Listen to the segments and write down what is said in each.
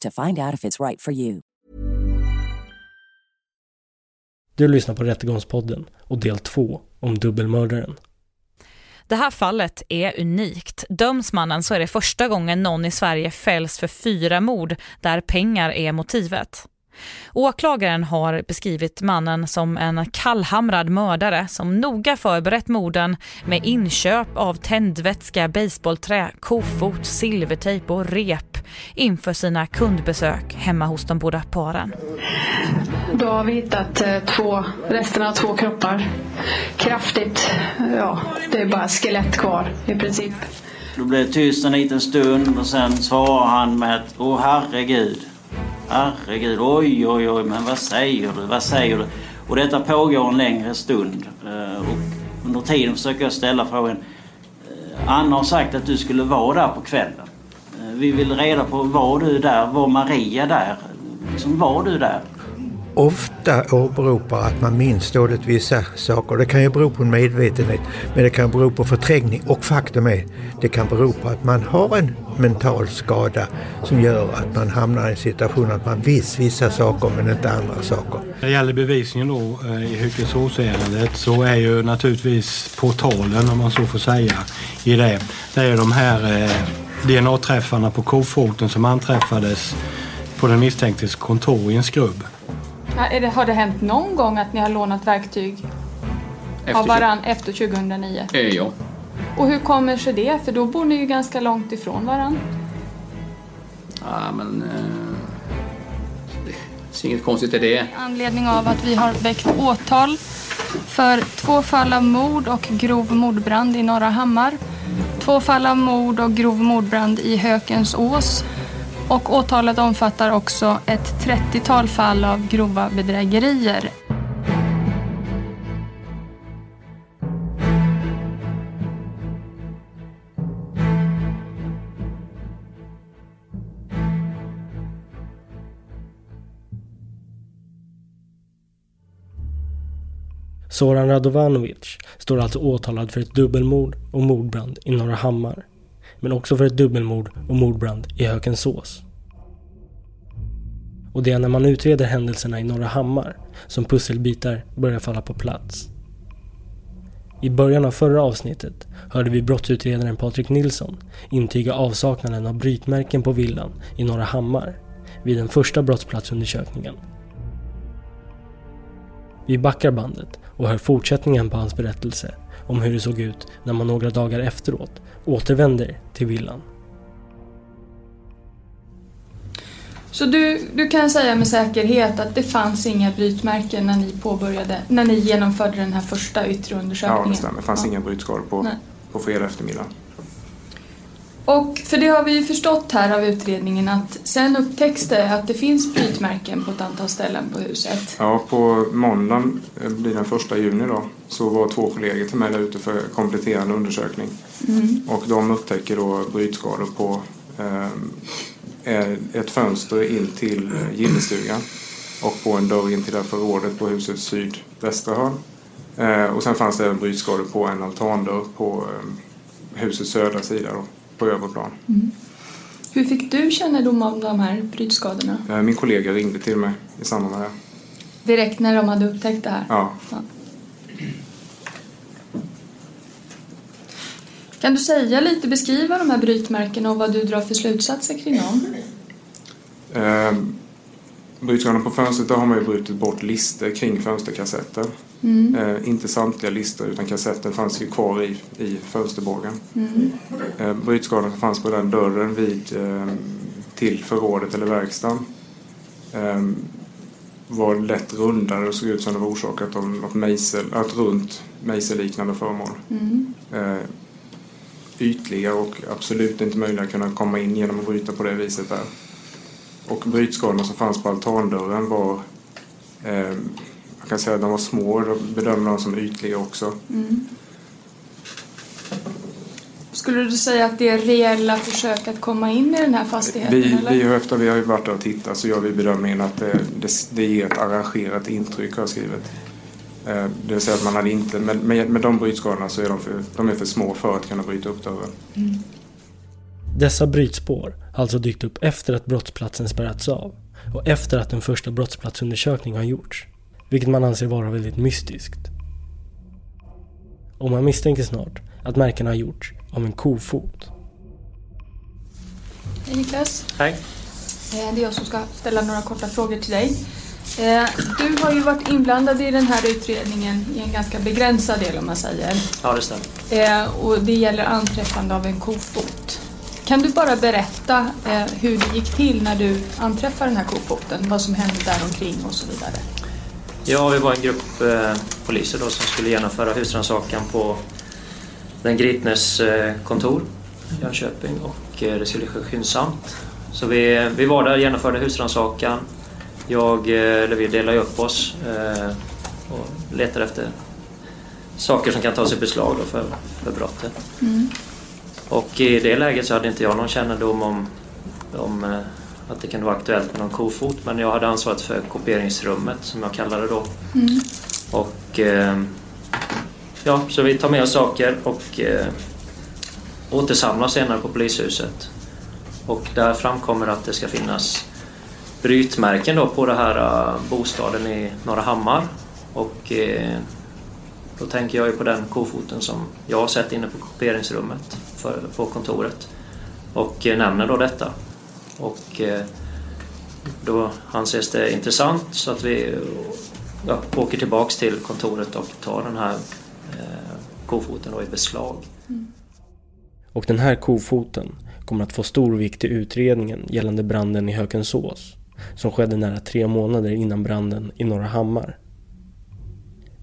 to find out if it's right for you. Du lyssnar på Rättegångspodden och del två om dubbelmördaren. Det här fallet är unikt. Döms mannen så är det första gången någon i Sverige fälls för fyra mord där pengar är motivet. Åklagaren har beskrivit mannen som en kallhamrad mördare som noga förberett morden med inköp av tändvätska, baseballträ, kofot, silvertejp och rep inför sina kundbesök hemma hos de båda paren. Då har vi hittat eh, två, resterna av två kroppar. Kraftigt, ja, det är bara skelett kvar i princip. Då blev det tyst en liten stund och sen svarar han med att Åh herregud. Herregud, oj oj oj, men vad säger du, vad säger du? Och detta pågår en längre stund. Eh, och under tiden försöker jag ställa frågan. Eh, Anna har sagt att du skulle vara där på kvällen. Eh, vi vill reda på, var du där? Var Maria där? Liksom, var du där? Ofta åberopar att man minns dåligt vissa saker. Det kan ju bero på en medvetenhet, men det kan bero på förträngning och faktum är, det kan bero på att man har en mental skada som gör att man hamnar i en situation att man visst vissa saker men inte andra saker. När det gäller bevisningen då eh, i Hökensåsärendet så är ju naturligtvis portalen, om man så får säga, i det. Det är de här eh, DNA-träffarna på kofoten som anträffades på den misstänktes kontor i en skrubb. Ja, är det, har det hänt någon gång att ni har lånat verktyg av Efter, varann efter 2009? eh, ja. Och hur kommer sig det? För då bor ni ju ganska långt ifrån varann. ja, men... Eh, det är inget konstigt i det. anledning av att vi har väckt åtal för två fall av mord och grov mordbrand i Norra Hammar. Två fall av mord och grov mordbrand i Hökensås. Och åtalet omfattar också ett 30-tal fall av grova bedrägerier. Soran Radovanovic står alltså åtalad för ett dubbelmord och mordbrand i Norra Hammar. Men också för ett dubbelmord och mordbrand i Hökensås. Och det är när man utreder händelserna i Norra Hammar som pusselbitar börjar falla på plats. I början av förra avsnittet hörde vi brottsutredaren Patrik Nilsson intyga avsaknaden av brytmärken på villan i Norra Hammar vid den första brottsplatsundersökningen. Vi backar bandet och hör fortsättningen på hans berättelse om hur det såg ut när man några dagar efteråt återvänder till villan. Så du, du kan säga med säkerhet att det fanns inga brytmärken när ni påbörjade, när ni genomförde den här första yttre undersökningen? Ja, det stämmer. Det fanns Ja. inga brytskador på, Nej. på fredag eftermiddag. Och för det har vi ju förstått här av utredningen att sen upptäcks det att det finns brytmärken på ett antal ställen på huset. Ja, på måndagen, eh, blir den första juni då, så var två kollegor till mig där ute för kompletterande undersökning. Mm. Och de upptäcker då brytskador på eh, ett fönster in till eh, gillestugan. och på en dörr in till det förrådet på husets sydvästra hörn. Eh, och sen fanns det även brytskador på en altandörr på eh, husets södra sida då, på övre plan. Mm. Hur fick du kännedom om de här brytskadorna? Eh, min kollega ringde till mig i samband med det. Direkt när de hade upptäckt det här? Ja. ja. Kan du säga lite, beskriva de här brytmärkena och vad du drar för slutsatser kring dem? Brytskadorna på fönstret, där har man ju brutit bort lister kring fönsterkassetter. Mm. Eh, inte samtliga lister utan kassetten fanns ju kvar i, i fönsterbågen. Mm. Eh, brytskadorna som fanns på den dörren vid, eh, till förrådet eller verkstaden eh, var lätt rundare och såg ut som det var orsakat av något mejsel, ett runt mejselliknande föremål. Mm. Eh, ytliga och absolut inte möjliga att kunna komma in genom att bryta på det viset där. Och brytskadorna som fanns på altandörren var eh, jag kan säga att de var små, då bedömer dem som ytliga också. Mm. Skulle du säga att det är reella försök att komma in i den här fastigheten? Vi, eller? vi efter vi har varit där och tittat så gör vi bedömningen att det, det, det ger ett arrangerat intryck har jag skrivit. Eh, det vill säga att man hade inte, med, med, med de brytskadorna så är de för, de är för små för att kunna bryta upp dörren. Mm. Dessa brytspår har alltså dykt upp efter att brottsplatsen spärrats av och efter att en första brottsplatsundersökning har gjorts, vilket man anser vara väldigt mystiskt. Och man misstänker snart att märkena har gjorts av en kofot. Hej Niklas. Hej. Eh, det är jag som ska ställa några korta frågor till dig. Eh, du har ju varit inblandad i den här utredningen i en ganska begränsad del om man säger. Ja, det stämmer. Eh, och det gäller anträffande av en kofot. Kan du bara berätta hur det gick till när du anträffade den här kofoten? Vad som hände där omkring och så vidare. Ja, vi var en grupp poliser då som skulle genomföra husrannsakan på den gripnes kontor i Jönköping och det skulle ske skyndsamt. Så vi, vi var där och genomförde husrannsakan jag, eller vi delade upp oss eh, och letade efter saker som kan tas i beslag för, för brottet. Mm. Och i det läget så hade inte jag någon kännedom om, om eh, att det kunde vara aktuellt med någon kofot men jag hade ansvaret för kopieringsrummet som jag kallade det då. Mm. Och eh, ja, så vi tar med oss saker och eh, återsamlar senare på polishuset. Och där framkommer att det ska finnas brytmärken då på den här uh, bostaden i Norra Hammar. Och eh, då tänker jag ju på den kofoten som jag har sett inne på kopieringsrummet för, på kontoret. Och eh, nämner då detta. Och eh, då anses det intressant så att vi eh, ja, åker tillbaks till kontoret och tar den här eh, kofoten då i beslag. Mm. Och den här kofoten kommer att få stor vikt i utredningen gällande branden i Hökensås som skedde nära tre månader innan branden i Norra Hammar.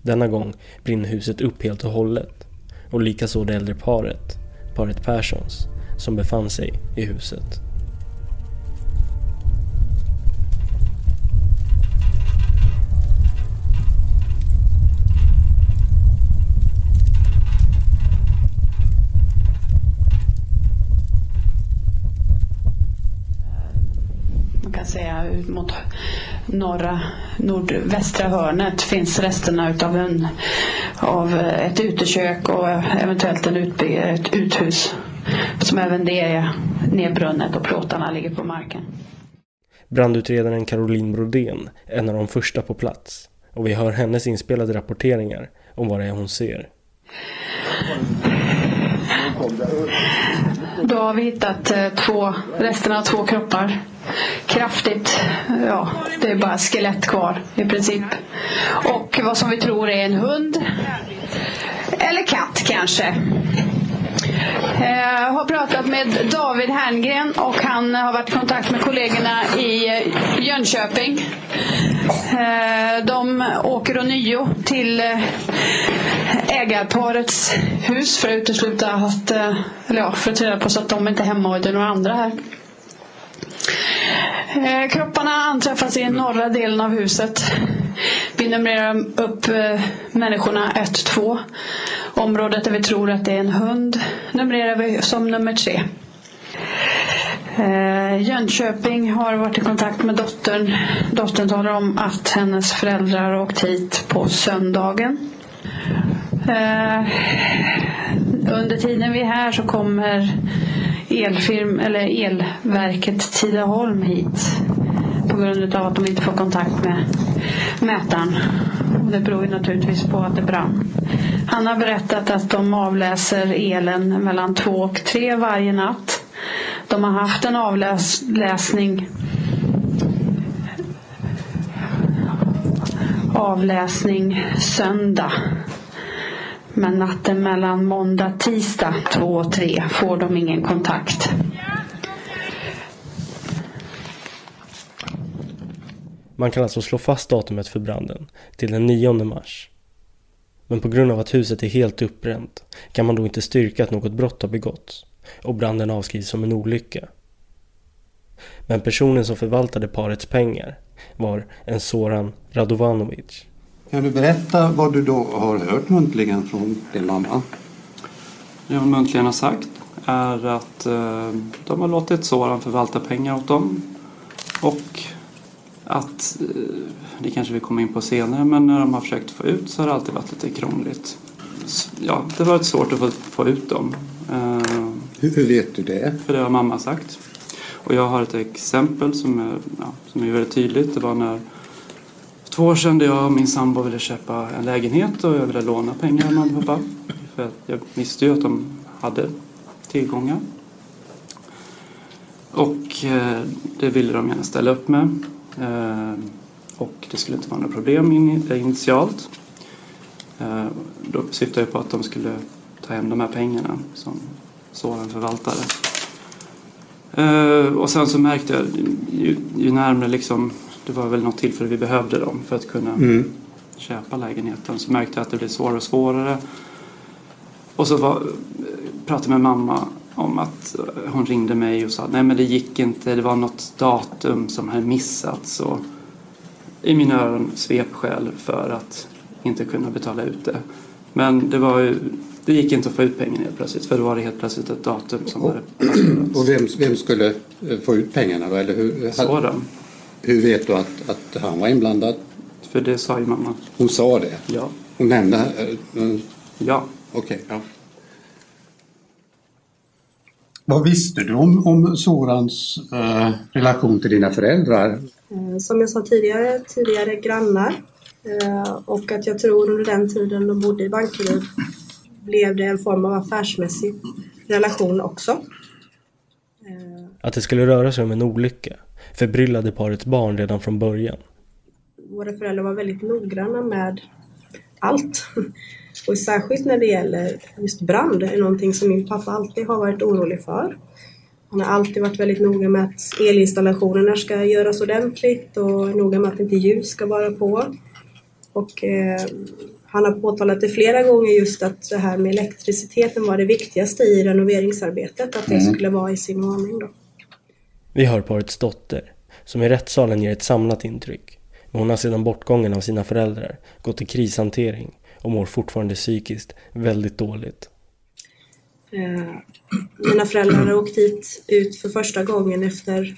Denna gång brinner huset upp helt och hållet och likaså det äldre paret, paret Perssons, som befann sig i huset. kan säga ut mot norra, nordvästra hörnet finns resterna utav en, av ett utekök och eventuellt en utby, ett uthus som även det är nedbrunnet och plåtarna ligger på marken. Brandutredaren Caroline Brodén är en av de första på plats och vi hör hennes inspelade rapporteringar om vad det är hon ser. Då har vi hittat eh, två, resterna av två kroppar. Kraftigt, ja, det är bara skelett kvar i princip. Och vad som vi tror är en hund. Eller katt kanske. Jag eh, har pratat med David Herngren och han har varit i kontakt med kollegorna i eh, Jönköping. Eh, de åker ånyo till eh, ägarparets hus för att utesluta att, eh, eller ja, för att reda på så att de inte är hemma och det är några andra här. Eh, kropparna anträffas i norra delen av huset. Vi numrerar upp eh, människorna 1-2. Området där vi tror att det är en hund numrerar vi som nummer 3. Eh, Jönköping har varit i kontakt med dottern. Dottern talar om att hennes föräldrar har åkt hit på söndagen. Eh, under tiden vi är här så kommer elfirm, eller elverket Tidaholm hit på grund av att de inte får kontakt med mätaren. Det beror ju naturligtvis på att det brann. Han har berättat att de avläser elen mellan två och tre varje natt. De har haft en avläsning avläsning söndag. Men natten mellan måndag tisdag två och tre får de ingen kontakt. Man kan alltså slå fast datumet för branden till den 9 mars. Men på grund av att huset är helt uppbränt kan man då inte styrka att något brott har begåtts och branden avskrivs som en olycka. Men personen som förvaltade parets pengar var en Soran Radovanovic. Kan du berätta vad du då har hört muntligen från din mamma? Det hon muntligen har sagt är att eh, de har låtit Soran förvalta pengar åt dem och att, eh, det kanske vi kommer in på senare, men när de har försökt få ut så har det alltid varit lite krångligt. Ja, det har varit svårt att få, få ut dem. Eh, Hur vet du det? För det har mamma sagt. Och jag har ett exempel som är, ja, som är väldigt tydligt. Det var när två år sedan jag och min sambo ville köpa en lägenhet och jag ville låna pengar av mamma och pappa. För jag visste ju att de hade tillgångar. Och eh, det ville de gärna ställa upp med. Eh, och det skulle inte vara några problem initialt. Eh, då syftade jag på att de skulle ta hem de här pengarna som sådan förvaltare. Eh, och sen så märkte jag ju, ju närmare liksom, det var väl något tillfälle vi behövde dem för att kunna mm. köpa lägenheten. Så märkte jag att det blev svårare och svårare. Och så var, pratade jag med mamma om att hon ringde mig och sa nej men det gick inte, det var något datum som hade missats. Och I mina öron svepskäl för att inte kunna betala ut det. Men det var ju det gick inte att få ut pengarna helt plötsligt för då var det helt plötsligt ett datum som hade passerat. Och vem, vem skulle eh, få ut pengarna då? Eller hur, Sådan. Hur vet du att, att han var inblandad? För det sa ju mamma. Hon sa det? Ja. Hon nämnde? Uh, ja. Okej, okay, ja. Vad visste du om, om Sorans uh, relation till dina föräldrar? Som jag sa tidigare, tidigare grannar. Och att jag tror under den tiden de bodde i Bankeryd blev det en form av affärsmässig relation också. Att det skulle röra sig om en olycka förbryllade parets barn redan från början. Våra föräldrar var väldigt noggranna med allt. Och särskilt när det gäller just brand, är någonting som min pappa alltid har varit orolig för. Han har alltid varit väldigt noga med att elinstallationerna ska göras ordentligt och noga med att inte ljus ska vara på. Och eh, han har påtalat det flera gånger just att det här med elektriciteten var det viktigaste i renoveringsarbetet, att det mm. skulle vara i sin ordning då. Vi hör parets dotter, som i rättssalen ger ett samlat intryck. Hon har sedan bortgången av sina föräldrar gått i krishantering och mår fortfarande psykiskt väldigt dåligt. Eh, mina föräldrar har åkt hit ut för första gången efter,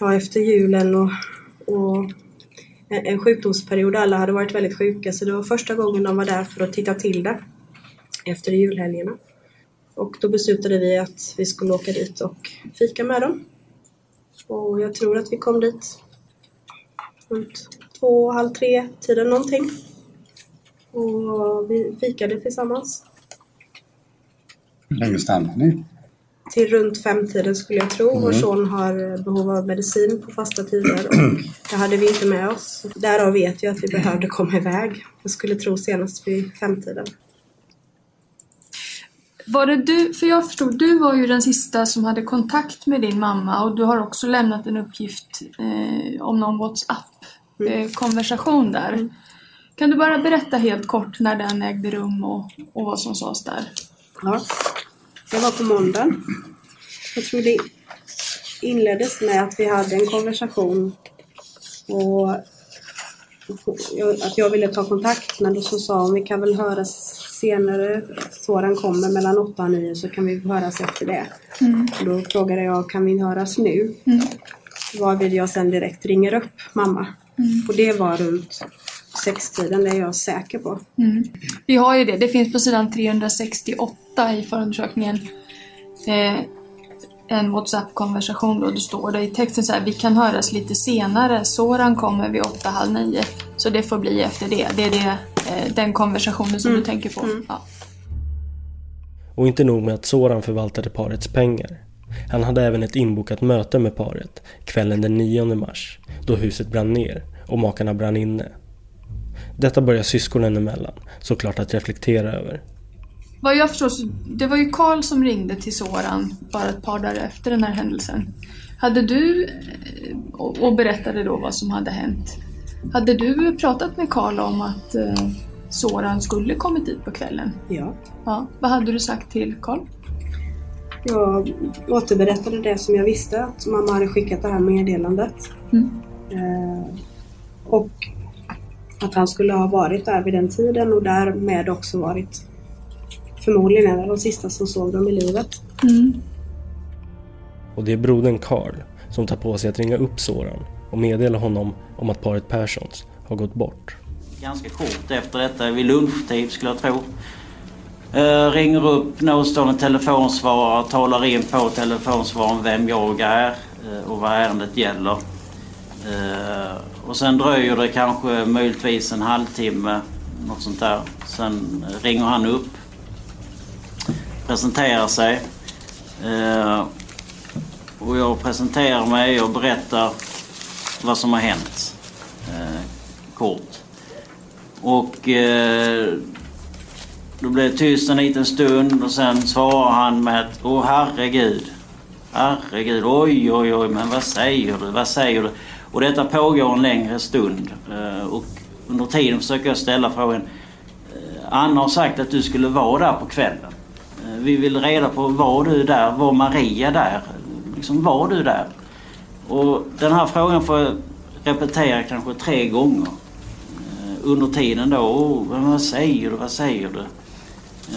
ja, efter julen och, och en sjukdomsperiod. Alla hade varit väldigt sjuka så det var första gången de var där för att titta till det efter julhelgerna. Och då beslutade vi att vi skulle åka dit och fika med dem. Och jag tror att vi kom dit runt två, halv tre tiden någonting. Och vi fikade tillsammans. Hur länge stannade ni? till runt femtiden skulle jag tro. Mm. Vår son har behov av medicin på fasta tider och det hade vi inte med oss. Därav vet jag att vi behövde komma iväg. Jag skulle tro senast vid femtiden. Var det du, för jag förstod, du var ju den sista som hade kontakt med din mamma och du har också lämnat en uppgift eh, om någon WhatsApp-konversation mm. där. Mm. Kan du bara berätta helt kort när den ägde rum och, och vad som sades där? Ja. Det var på måndagen. Jag tror det inleddes med att vi hade en konversation och att jag ville ta kontakt men då så sa hon vi kan väl höras senare. Soran kommer mellan 8 och 9 så kan vi höras efter det. Mm. Och då frågade jag kan vi höras nu? Mm. Varvid jag sen direkt ringer upp mamma. Mm. Och det var runt sextiden, det är jag säker på. Mm. Vi har ju det, det finns på sidan 368 i förundersökningen eh, en WhatsApp-konversation då det står det i texten så här, vi kan höras lite senare, Soran kommer vid åtta, halv nio. Så det får bli efter det. Det är det, den konversationen som Mm. du tänker på. Ja. Och inte nog med att Soran förvaltade parets pengar. Han hade även ett inbokat möte med paret kvällen den 9 mars då huset brann ner och makarna brann inne. Detta börjar syskonen emellan såklart att reflektera över. Vad jag förstår så det var ju Karl som ringde till Soran bara ett par dagar efter den här händelsen. Hade du, eh, och berättade då vad som hade hänt. Hade du pratat med Karl om att eh, Soran skulle kommit dit på kvällen? Ja. ja. Vad hade du sagt till Karl? Jag återberättade det som jag visste, att mamma hade skickat det här meddelandet. Mm. Eh, och att han skulle ha varit där vid den tiden och därmed också varit förmodligen en av de sista som såg dem i livet. Mm. Och det är brodern Karl som tar på sig att ringa upp Soran och meddela honom om att paret Perssons har gått bort. Ganska kort efter detta, vid lunchtid skulle jag tro. Uh, ringer upp närstående telefonsvarare, talar in på telefonsvararen vem jag är uh, och vad ärendet gäller. Uh, och sen dröjer det kanske möjligtvis en halvtimme, något sånt där. Sen ringer han upp, presenterar sig. Uh, och jag presenterar mig och berättar vad som har hänt. Eh, kort. Och eh, då blev det tyst en liten stund och sen svarar han med att Åh herregud. Herregud, oj oj oj, men vad säger du, vad säger du? Och detta pågår en längre stund. Eh, och under tiden försöker jag ställa frågan eh, Anna har sagt att du skulle vara där på kvällen. Eh, vi vill reda på, var du där? Var Maria där? Liksom, var du där? Och den här frågan får jag repetera kanske tre gånger eh, under tiden då. Oh, vad säger du, vad säger du?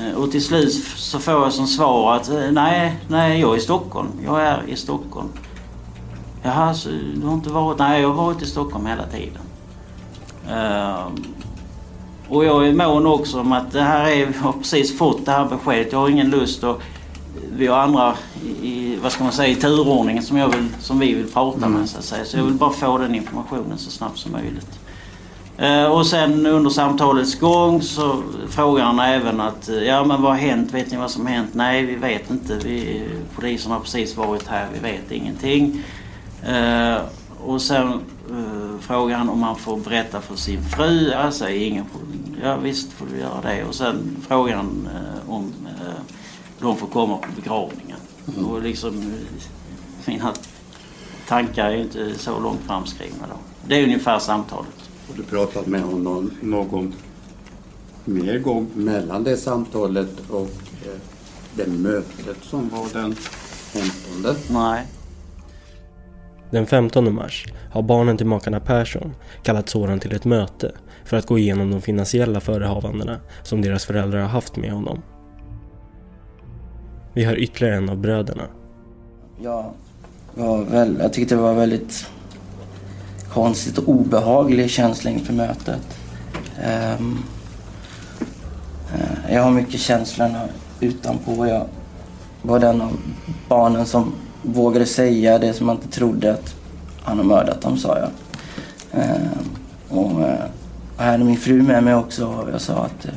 Eh, och till slut så får jag som svar att eh, nej, nej, jag är i Stockholm. Jag är i Stockholm. Jaha, så du har inte varit? Nej, jag har varit i Stockholm hela tiden. Och jag är mån också om att det här är, jag har precis fått det här beskedet. Jag har ingen lust att vi har andra i, vad ska man säga, i turordningen som, jag vill, som vi vill prata med så att säga. Så jag vill bara få den informationen så snabbt som möjligt. Eh, och sen under samtalets gång så frågar han även att eh, ja men vad har hänt? Vet ni vad som har hänt? Nej vi vet inte. Vi, polisen har precis varit här. Vi vet ingenting. Eh, och sen eh, frågar han om han får berätta för sin fru. Jag säger ingen problem. Ja visst får du göra det. Och sen frågar han eh, om de får komma på begravningen. Och liksom eh, mina tankar är inte så långt framskrivna då. Det är ungefär samtalet. Har du pratat med honom någon mer gång mellan det samtalet och eh, det mötet som var den 15? Nej. Den 15 mars har barnen till makarna Persson kallat Soran till ett möte för att gå igenom de finansiella förehavandena som deras föräldrar har haft med honom. Vi har ytterligare en av bröderna. Jag, ja väl, jag tyckte det var väldigt konstigt och obehaglig känsla inför mötet. Um, uh, jag har mycket känslorna utanpå. Jag var den av barnen som vågade säga det som man inte trodde att han har mördat dem, sa jag. Ehm, och, uh, och här är min fru med mig också och jag sa att uh,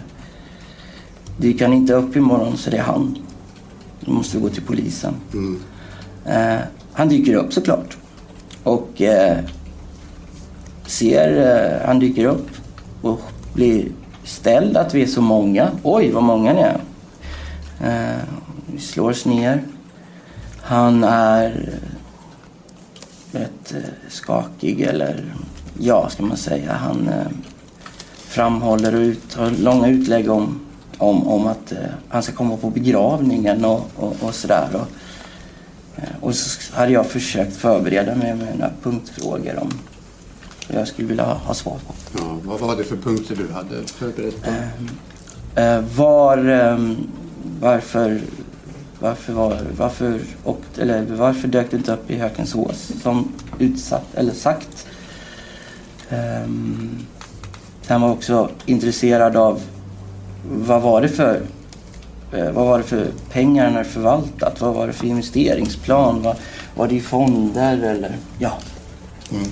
dyker han inte upp imorgon så det är han. Då måste vi gå till polisen. Eh, han dyker upp såklart. Och eh, ser, eh, han dyker upp och blir ställd att vi är så många. Oj, vad många ni är. Eh, vi slår oss ner. Han är rätt eh, skakig eller ja, ska man säga. Han eh, framhåller och ut, har långa utlägg om, om, om att eh, han ska komma på begravningen och, och, och sådär. Och, eh, och så hade jag försökt förbereda mig med några punktfrågor om jag skulle vilja ha svar på. Ja, vad var det för punkter du hade förberett? På? Eh, var, ehm, varför, varför, var, varför, och, eller varför dök det inte upp i Hökensås som utsatt eller sagt? Um, han var också intresserad av vad var det för eh, vad var det för pengar när förvaltat? Vad var det för investeringsplan? Vad, var det i fonder eller ja. Mm.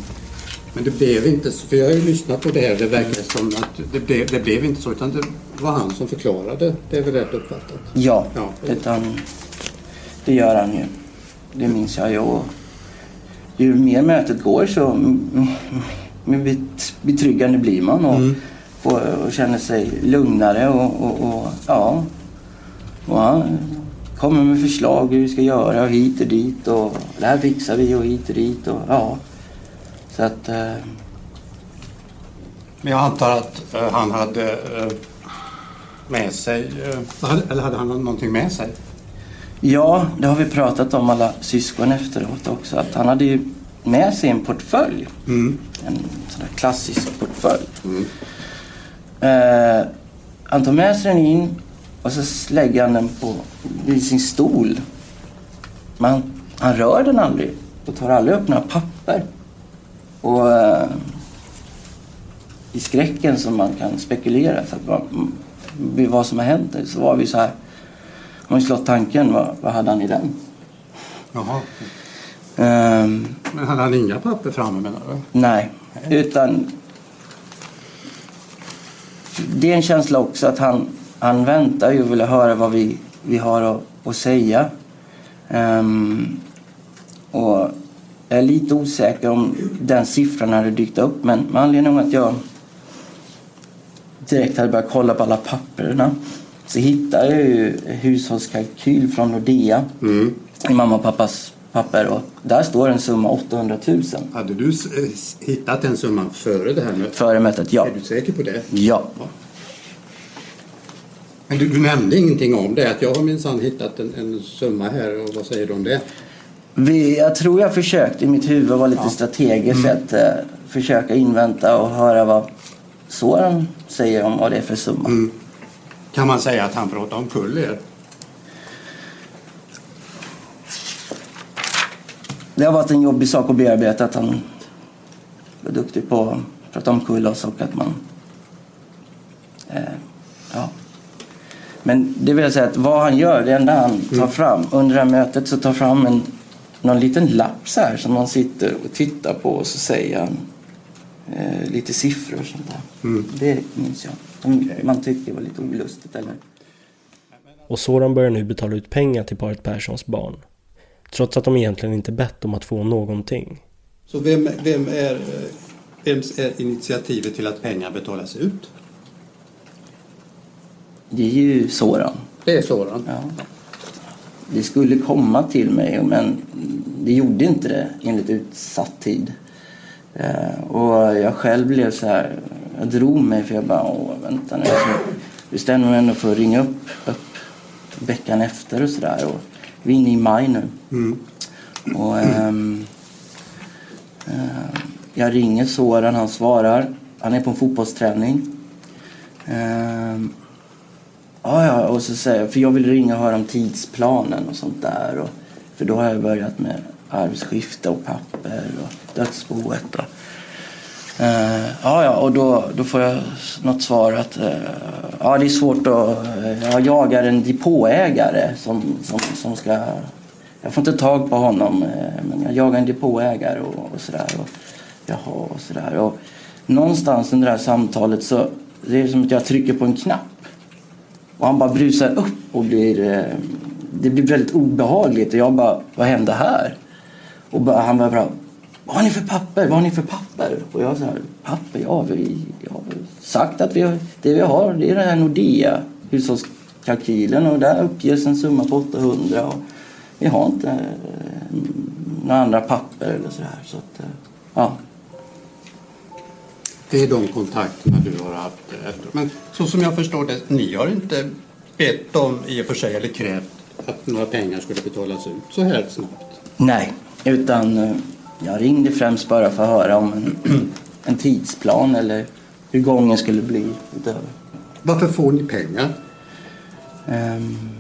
Men det blev inte så, för jag har ju lyssnat på det här. Det verkar som att det blev, det blev inte så utan det var han som förklarade. Det är väl rätt uppfattat? Ja, utan det gör han ju. Det minns jag ju. Och ju mer mötet går så mer betryggande blir man och, mm. Och, och, känner sig lugnare och, och, och ja. Och han kommer med förslag hur vi ska göra och hit och dit och det här fixar vi och hit och dit och ja. Så att... Eh... Men jag antar att eh, han hade eh, med sig, eh, eller hade han någonting med sig? Ja, det har vi pratat om alla syskon efteråt också. Att han hade ju med sig en portfölj. Mm. En sån där klassisk portfölj. Mm. Eh, han tar med sig den in och så lägger han den på vid sin stol. Men han, han rör den aldrig och tar aldrig upp några papper. Och eh, i skräcken som man kan spekulera för att man, vad som har hänt så var vi så här. Om vi slått tanken, vad, vad hade han i den? Jaha. Um, Men hade han inga papper framme menar du? Nej, utan det är en känsla också att han, han väntar ju och vill höra vad vi, vi har att, att säga. Um, och jag är lite osäker om den siffran hade dykt upp men med anledning av att jag direkt hade börjat kolla på alla papperna så hittade jag ju hushållskalkyl från Nordea mm. i mamma och pappas papper och där står en summa 800 000. Hade du hittat den summan före det här mötet? Före mötet, ja. Är du säker på det? Ja. ja. Men du, du, nämnde ingenting om det, att jag har minsann hittat en, en, summa här och vad säger du om det? Vi, jag tror jag försökte i mitt huvud vara lite ja. strategiskt mm. att uh, försöka invänta och höra vad Soran säger om vad det är för summa. Mm. Kan man säga att han pratar om er? Det har varit en jobbig sak att bearbeta att han var duktig på att prata om oss och att man... Eh, ja. Men det vill säga att vad han gör, det enda han tar mm. fram under det här mötet så tar fram en, någon liten lapp så här som man sitter och tittar på och så säger han eh, lite siffror och sånt där. Mm. Det minns jag. Man tyckte det var lite olustigt eller? Och Soran börjar nu betala ut pengar till paret Perssons barn. Trots att de egentligen inte bett om att få någonting. Så vem, vem är, vems är initiativet till att pengar betalas ut? Det är ju Soran. Det är Soran? Ja. Det skulle komma till mig men det gjorde inte det enligt utsatt tid. Eh, och jag själv blev så här, jag drog mig för jag bara, åh vänta nu. Så bestämde mig ändå för att ringa upp, upp veckan efter och sådär. Vi är inne i maj nu. Mm. Och ähm, äh, jag ringer Soran, han svarar. Han är på en fotbollsträning. Ähm, ja, ja, och så säger jag, för jag vill ringa och höra om tidsplanen och sånt där. Och, för då har jag börjat med arvsskifte och papper och dödsboet. Och, Uh, ja, ja, och då, då får jag något svar att uh, ja, det är svårt att... Uh, jag jagar en depåägare som, som, som ska... Jag får inte tag på honom, men jag jagar en depåägare och, och sådär. Och, jaha, och sådär. Och någonstans under det här samtalet så det är som att jag trycker på en knapp. Och han bara brusar upp och blir... det blir väldigt obehagligt. Och jag bara, vad hände här? Och bara, han bara vad har ni för papper? Vad har ni för papper? Och jag sa, papper? Ja, vi har sagt att vi har, det vi har det är den här Nordea hushållskalkylen och där uppges en summa på 800 och vi har inte eh, några andra papper eller så här. Så att, eh, ja. Det är de kontakterna du har haft. Men så som jag förstår det, ni har inte bett om i och för sig eller krävt att några pengar skulle betalas ut så här snabbt? Nej, utan eh, jag ringde främst bara för att höra om en, en tidsplan eller hur gången skulle bli utöver. Varför får ni pengar? Um,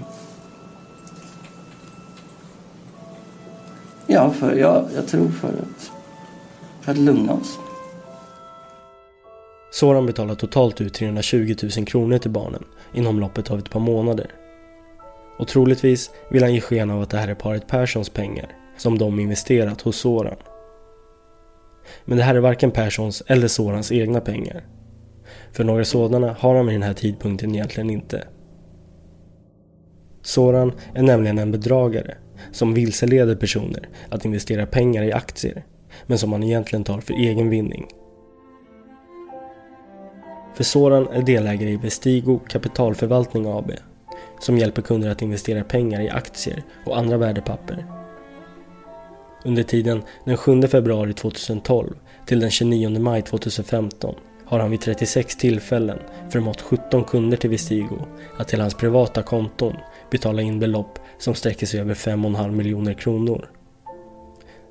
ja, för, ja, jag tror för att, för att lugna oss. Soran betalar totalt ut 320 000 kronor till barnen inom loppet av ett par månader. Och troligtvis vill han ge sken av att det här är paret Perssons pengar som de investerat hos Soran. Men det här är varken Perssons eller Sorans egna pengar. För några sådana har han vid den här tidpunkten egentligen inte. Soran är nämligen en bedragare som vilseleder personer att investera pengar i aktier men som han egentligen tar för egen vinning. För Soran är delägare i Vestigo Kapitalförvaltning AB som hjälper kunder att investera pengar i aktier och andra värdepapper. Under tiden den 7 februari 2012 till den 29 maj 2015 har han vid 36 tillfällen förmått 17 kunder till Vestigo att till hans privata konton betala in belopp som sträcker sig över 5,5 miljoner kronor.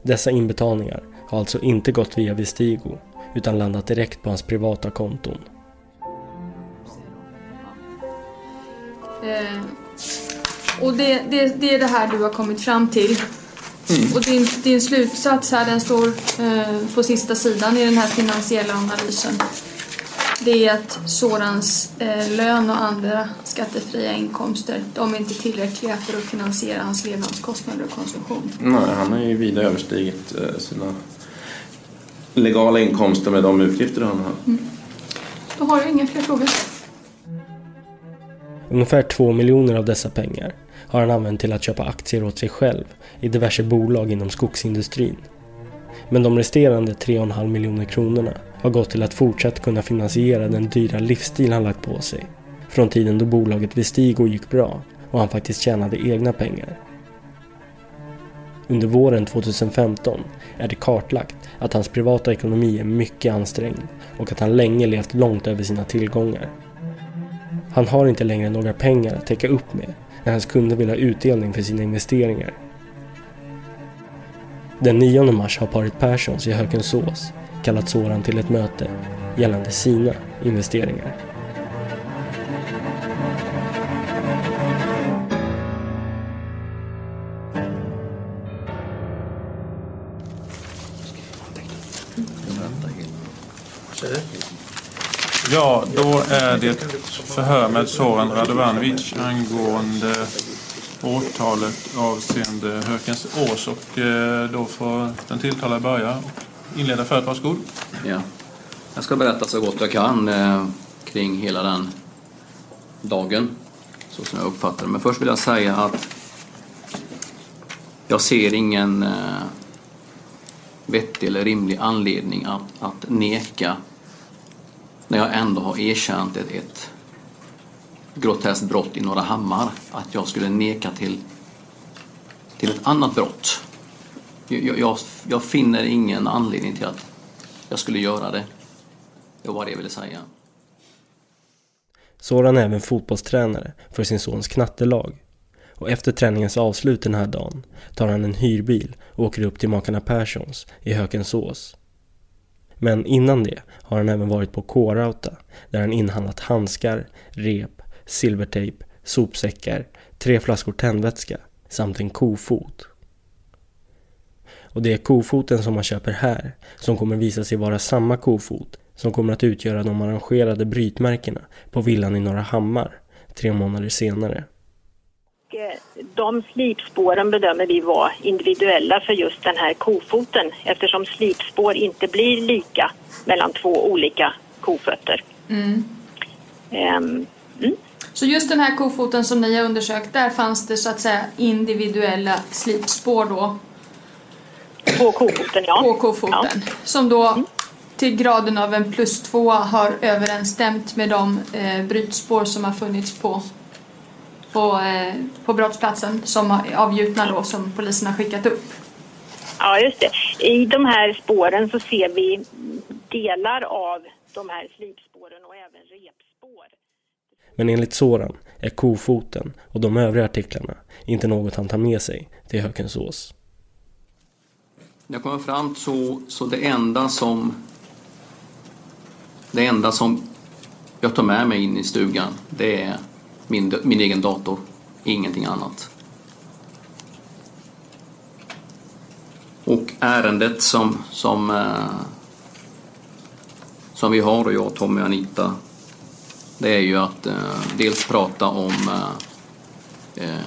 Dessa inbetalningar har alltså inte gått via Vestigo utan landat direkt på hans privata konton. Eh, och det, det, det är det här du har kommit fram till. Mm. Och din, din slutsats här, den står eh, på sista sidan i den här finansiella analysen. Det är att Sorans eh, lön och andra skattefria inkomster, de är inte tillräckliga för att finansiera hans levnadskostnader och konsumtion. Nej, han har ju vida överstigit eh, sina legala inkomster med de utgifter han har. Mm. Då har jag inga fler frågor. Ungefär två miljoner av dessa pengar har han använt till att köpa aktier åt sig själv i diverse bolag inom skogsindustrin. Men de resterande 3,5 miljoner kronorna har gått till att fortsatt kunna finansiera den dyra livsstil han lagt på sig. Från tiden då bolaget Vestigo gick bra och han faktiskt tjänade egna pengar. Under våren 2015 är det kartlagt att hans privata ekonomi är mycket ansträngd och att han länge levt långt över sina tillgångar. Han har inte längre några pengar att täcka upp med när hans kunder vill ha utdelning för sina investeringar. Den 9 mars har paret Perssons i Hökensås kallat Soran till ett möte gällande sina investeringar. Ja, då är det förhör med Soran Radovanovic angående åtalet avseende Hökens Ås och eh, då får den tilltalade börja och inleda förhöret. Varsågod. Ja. Jag ska berätta så gott jag kan eh, kring hela den dagen så som jag uppfattar det. Men först vill jag säga att jag ser ingen eh, vettig eller rimlig anledning att, att neka när jag ändå har erkänt ett, ett groteskt brott i Norra Hammar att jag skulle neka till, till ett annat brott. Jag, jag, jag finner ingen anledning till att jag skulle göra det. Det var det jag ville säga. Soran är även fotbollstränare för sin sons knattelag. Och efter träningens avslut den här dagen tar han en hyrbil och åker upp till makarna Perssons i Hökensås. Men innan det har han även varit på K-Rauta där han inhandlat handskar, rep, silvertejp, sopsäckar, tre flaskor tändvätska samt en kofot. Och det är kofoten som man köper här som kommer visa sig vara samma kofot som kommer att utgöra de arrangerade brytmärkena på villan i Norra Hammar tre månader senare. De slipspåren bedömer vi vara individuella för just den här kofoten eftersom slipspår inte blir lika mellan två olika kofötter. Mm. Um, mm. Så just den här kofoten som ni har undersökt, där fanns det så att säga individuella slipspår då? På kofoten, ja. På kofoten. Ja. Som då mm. till graden av en plus två har överensstämt med de eh, brytspår som har funnits på på, eh, på brottsplatsen som avgjutna då som polisen har skickat upp. Ja, just det. I de här spåren så ser vi delar av de här slipspåren. Men enligt Soran är kofoten och de övriga artiklarna inte något han tar med sig till Hökensås. Jag kommer fram så, så det enda som Det enda som jag tar med mig in i stugan det är min, min egen dator, ingenting annat. Och ärendet som, som, eh, som vi har, och jag, Tommy och Anita, det är ju att eh, dels prata om eh, eh,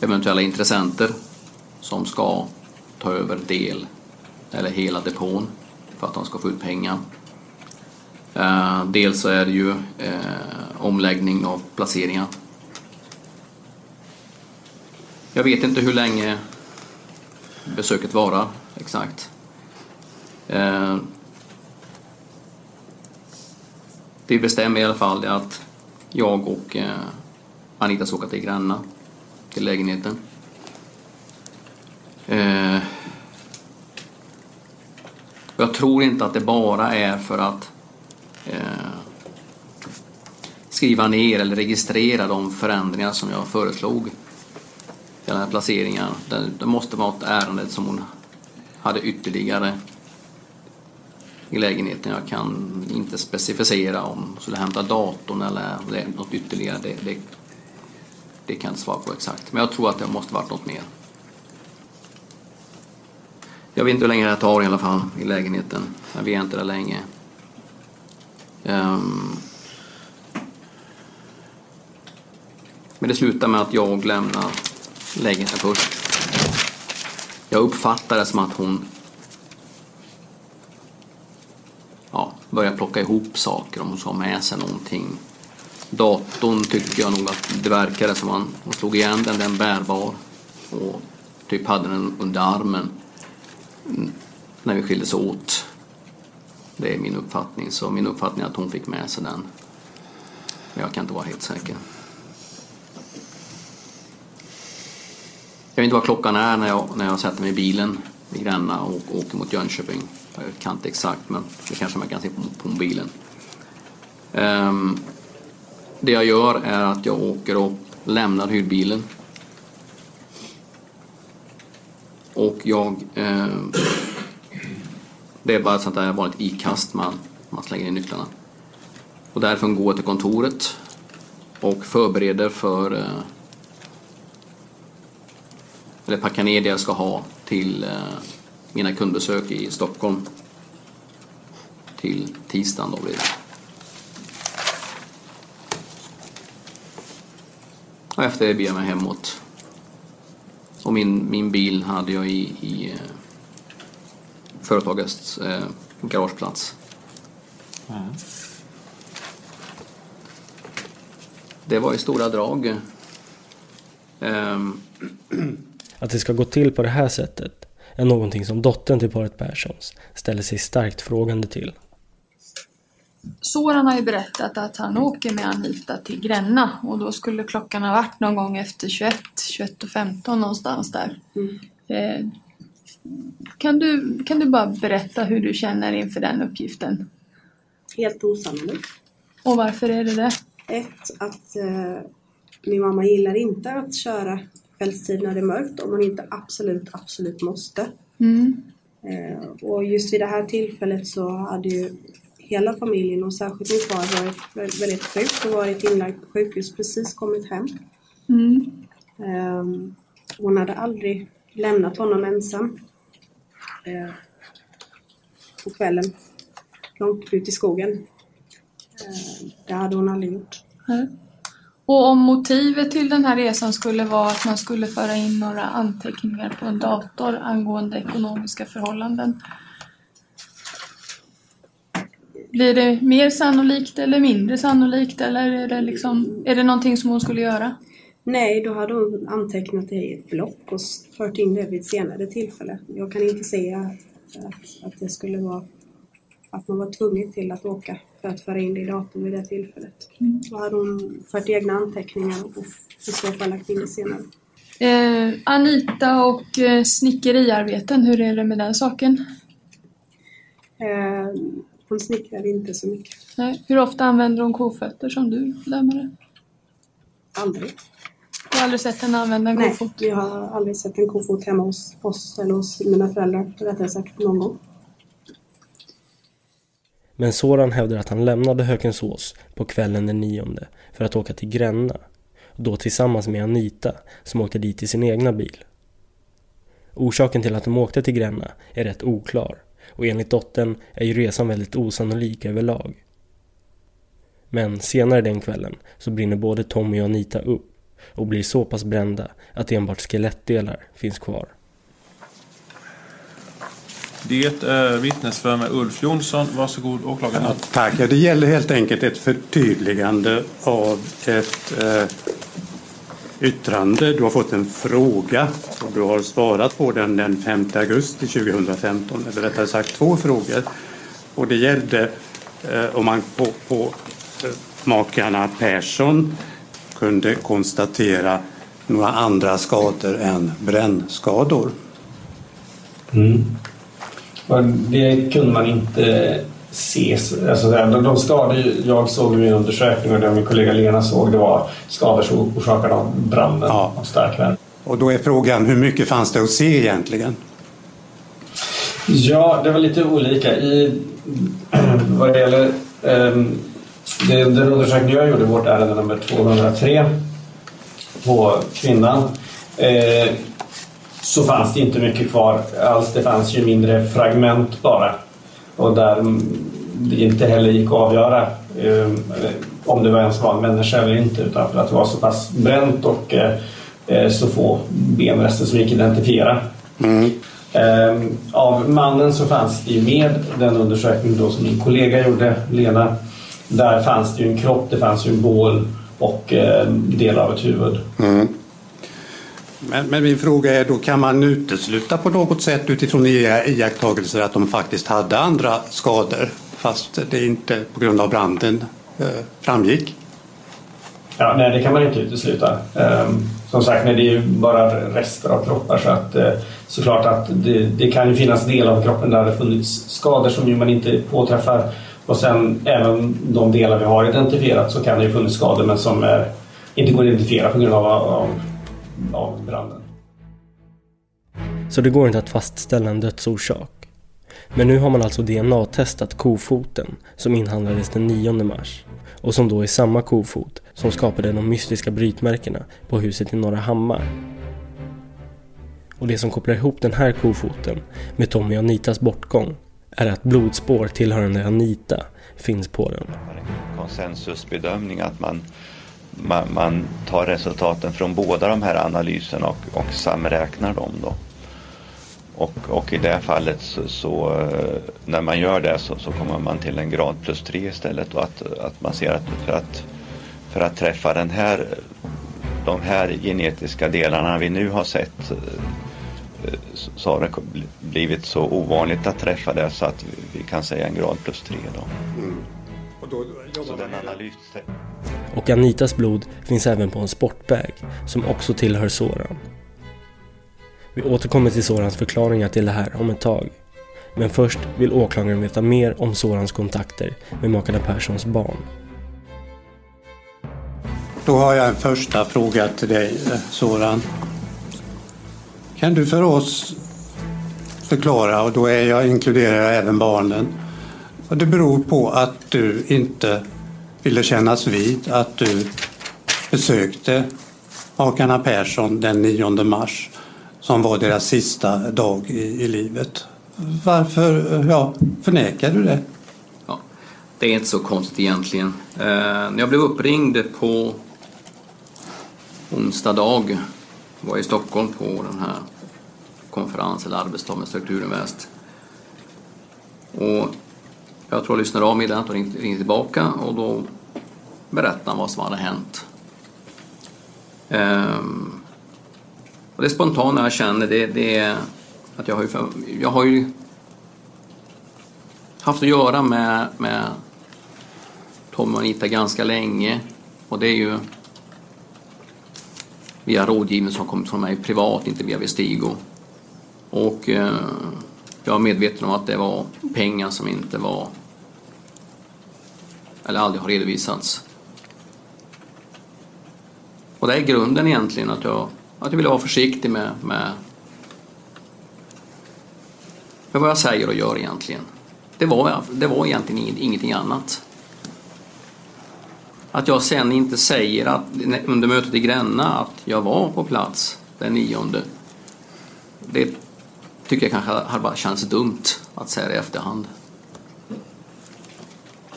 eventuella intressenter som ska ta över del eller hela depån för att de ska få ut pengar. Eh, dels så är det ju eh, omläggning av placeringar. Jag vet inte hur länge besöket varar exakt. Eh, vi bestämmer i alla fall att jag och eh, Anita ska åka till Gränna, till lägenheten. Eh, jag tror inte att det bara är för att eh, skriva ner eller registrera de förändringar som jag föreslog. Den här placeringen. Det, det måste vara ett ärende som hon hade ytterligare i lägenheten. Jag kan inte specificera om hon skulle hämta datorn eller något ytterligare. Det, det, det kan jag inte svara på exakt. Men jag tror att det måste varit något mer. Jag vet inte hur länge det tar i alla fall i lägenheten. Men vi är inte där länge. Um, men det slutar med att jag lämnar lägenheten först. Jag uppfattar det som att hon börja plocka ihop saker om hon ska ha med sig någonting. Datorn tycker jag nog att det verkade som att hon slog igen den, den bärbar och typ hade den under armen när vi skildes åt. Det är min uppfattning. Så min uppfattning är att hon fick med sig den. Men jag kan inte vara helt säker. Jag vet inte vad klockan är när jag, när jag sätter mig i bilen i Gränna och åker mot Jönköping. Jag kan inte exakt men det kanske man kan se på, på mobilen. Um, det jag gör är att jag åker och lämnar hyrbilen. Och jag eh, det är bara ett sånt där vanligt ikast man, man slänger in nycklarna. Och därifrån går jag till kontoret och förbereder för eh, eller packar ner det jag ska ha till eh, mina kundbesök i Stockholm till tisdagen då blir det. Och efter det blir jag mig hemåt. Och min, min bil hade jag i, i eh, företagets eh, garageplats. Mm. Det var i stora drag. Um, Att det ska gå till på det här sättet är någonting som dottern till paret Perssons ställer sig starkt frågande till. Soran har ju berättat att han åker med Anita till Gränna och då skulle klockan ha varit någon gång efter 21, 21 och 15 någonstans där. Mm. Eh, kan du, kan du bara berätta hur du känner inför den uppgiften? Helt osannolikt. Och varför är det det? Ett, att eh, min mamma gillar inte att köra kvällstid när det är mörkt om hon inte absolut, absolut måste. Mm. Eh, och just vid det här tillfället så hade ju hela familjen och särskilt min far varit väldigt sjuk och varit inlagd på sjukhus, precis kommit hem. Mm. Eh, hon hade aldrig lämnat honom ensam eh, på kvällen långt ut i skogen. Eh, det hade hon aldrig gjort. Mm. Och om motivet till den här resan skulle vara att man skulle föra in några anteckningar på en dator angående ekonomiska förhållanden. Blir det mer sannolikt eller mindre sannolikt eller är det, liksom, är det någonting som hon skulle göra? Nej, då hade hon antecknat det i ett block och fört in det vid ett senare tillfälle. Jag kan inte se att, att det skulle vara att man var tvungen till att åka för att föra in det i datorn vid det tillfället. Mm. Då hade hon fört egna anteckningar och i så fall lagt in det senare. Eh, Anita och eh, snickeriarbeten, hur är det med den saken? Eh, hon snickrar inte så mycket. Nej. Hur ofta använder hon kofötter som du lämnade? Aldrig. Du har aldrig sett henne använda en kofot? Nej, jag har aldrig sett en kofot hemma hos oss eller hos mina föräldrar, rättare sagt någon gång. Men Soran hävdar att han lämnade Hökensås på kvällen den nionde för att åka till Gränna. Då tillsammans med Anita som åkte dit i sin egna bil. Orsaken till att de åkte till Gränna är rätt oklar och enligt dottern är ju resan väldigt osannolik överlag. Men senare den kvällen så brinner både Tommy och Anita upp och blir så pass brända att enbart skelettdelar finns kvar. Det är vittnesför med Ulf Jonsson. Varsågod åklagaren. Ja, tack. Ja, det gäller helt enkelt ett förtydligande av ett eh, yttrande. Du har fått en fråga och du har svarat på den den 5 augusti 2015. Eller rättare sagt två frågor. Och det gällde eh, om man på, på eh, makarna Persson kunde konstatera några andra skador än brännskador. Mm. Det kunde man inte se. Alltså, de skador jag såg i min undersökning och det min kollega Lena såg det var skador orsakade av branden ja. av stark värme. Och då är frågan hur mycket fanns det att se egentligen? Ja, det var lite olika. I, vad det gäller um, det, den undersökning jag gjorde, vårt ärende nummer 203 på kvinnan, eh, så fanns det inte mycket kvar alls. Det fanns ju mindre fragment bara. Och där det inte heller gick att avgöra eh, om det var ens var en människa eller inte utan för att det var så pass bränt och eh, eh så få benrester som gick att identifiera. Mm. Eh, av mannen så fanns det ju med den undersökning då som min kollega gjorde, Lena. Där fanns det ju en kropp, det fanns ju en bål och eh, delar av ett huvud. Mm. Men, men, min fråga är då, kan man utesluta på något sätt utifrån iakttagelser att de faktiskt hade andra skador fast det inte på grund av branden eh, framgick? Ja, nej, det kan man inte utesluta. Um, som sagt, nej, det är ju bara rester av kroppar så att uh, såklart att det, det, kan ju finnas delar av kroppen där det funnits skador som ju man inte påträffar och sen även de delar vi har identifierat så kan det ju funnits skador men som är, inte går att identifiera på grund av, av av branden. Så det går inte att fastställa en dödsorsak. Men nu har man alltså DNA-testat kofoten som inhandlades den 9 mars och som då är samma kofot som skapade de mystiska brytmärkena på huset i Norra Hammar. Och det som kopplar ihop den här kofoten med Tommy och Anitas bortgång är att blodspår tillhörande Anita finns på den. Konsensusbedömning att man man, man, tar resultaten från båda de här analyserna och, och samräknar dem då. Och, och i det fallet så, så, eh, när man gör det så, så, kommer man till en grad plus tre istället och att, att man ser att för, att för att träffa den här, de här genetiska delarna vi nu har sett eh, så har det blivit så ovanligt att träffa det så att vi kan säga en grad plus tre då. Mm. så den analys och Anitas blod finns även på en sportbag som också tillhör Soran. Vi återkommer till Sorans förklaringar till det här om ett tag. Men först vill åklagaren veta mer om Sorans kontakter med makarna Perssons barn. Då har jag en första fråga till dig, eh, Soran. Kan du för oss förklara, och då är jag, inkluderar jag även barnen, vad det beror på att du inte ville kännas vid att du besökte makarna Persson den 9 mars som var deras sista dag i, i livet. Varför ja, förnekar du det? Ja, det är inte så konstigt egentligen. Eh, när jag blev uppringd på onsdag dag var i Stockholm på den här konferensen eller arbetsdag med Strukturinvest. Och jag tror jag lyssnade av meddelandet och ringde, ringde tillbaka och då berättade han vad som hade hänt. Ehm, och det spontana jag känner det, det är att jag har ju, jag har ju haft att göra med, med Tommy och Anita ganska länge och det är ju via rådgivning som kommit från mig privat, inte via Vestigo. Och eh, jag är medveten om att det var pengar som inte var eller aldrig har redovisats. Och det är grunden egentligen att jag, att jag vill vara försiktig med, med, med vad jag säger och gör egentligen. det, var, det var egentligen ingenting annat. Att jag sen inte säger att, under mötet i Gränna att jag var på plats den nionde. Det tycker jag kanske hade känts dumt att säga det i efterhand.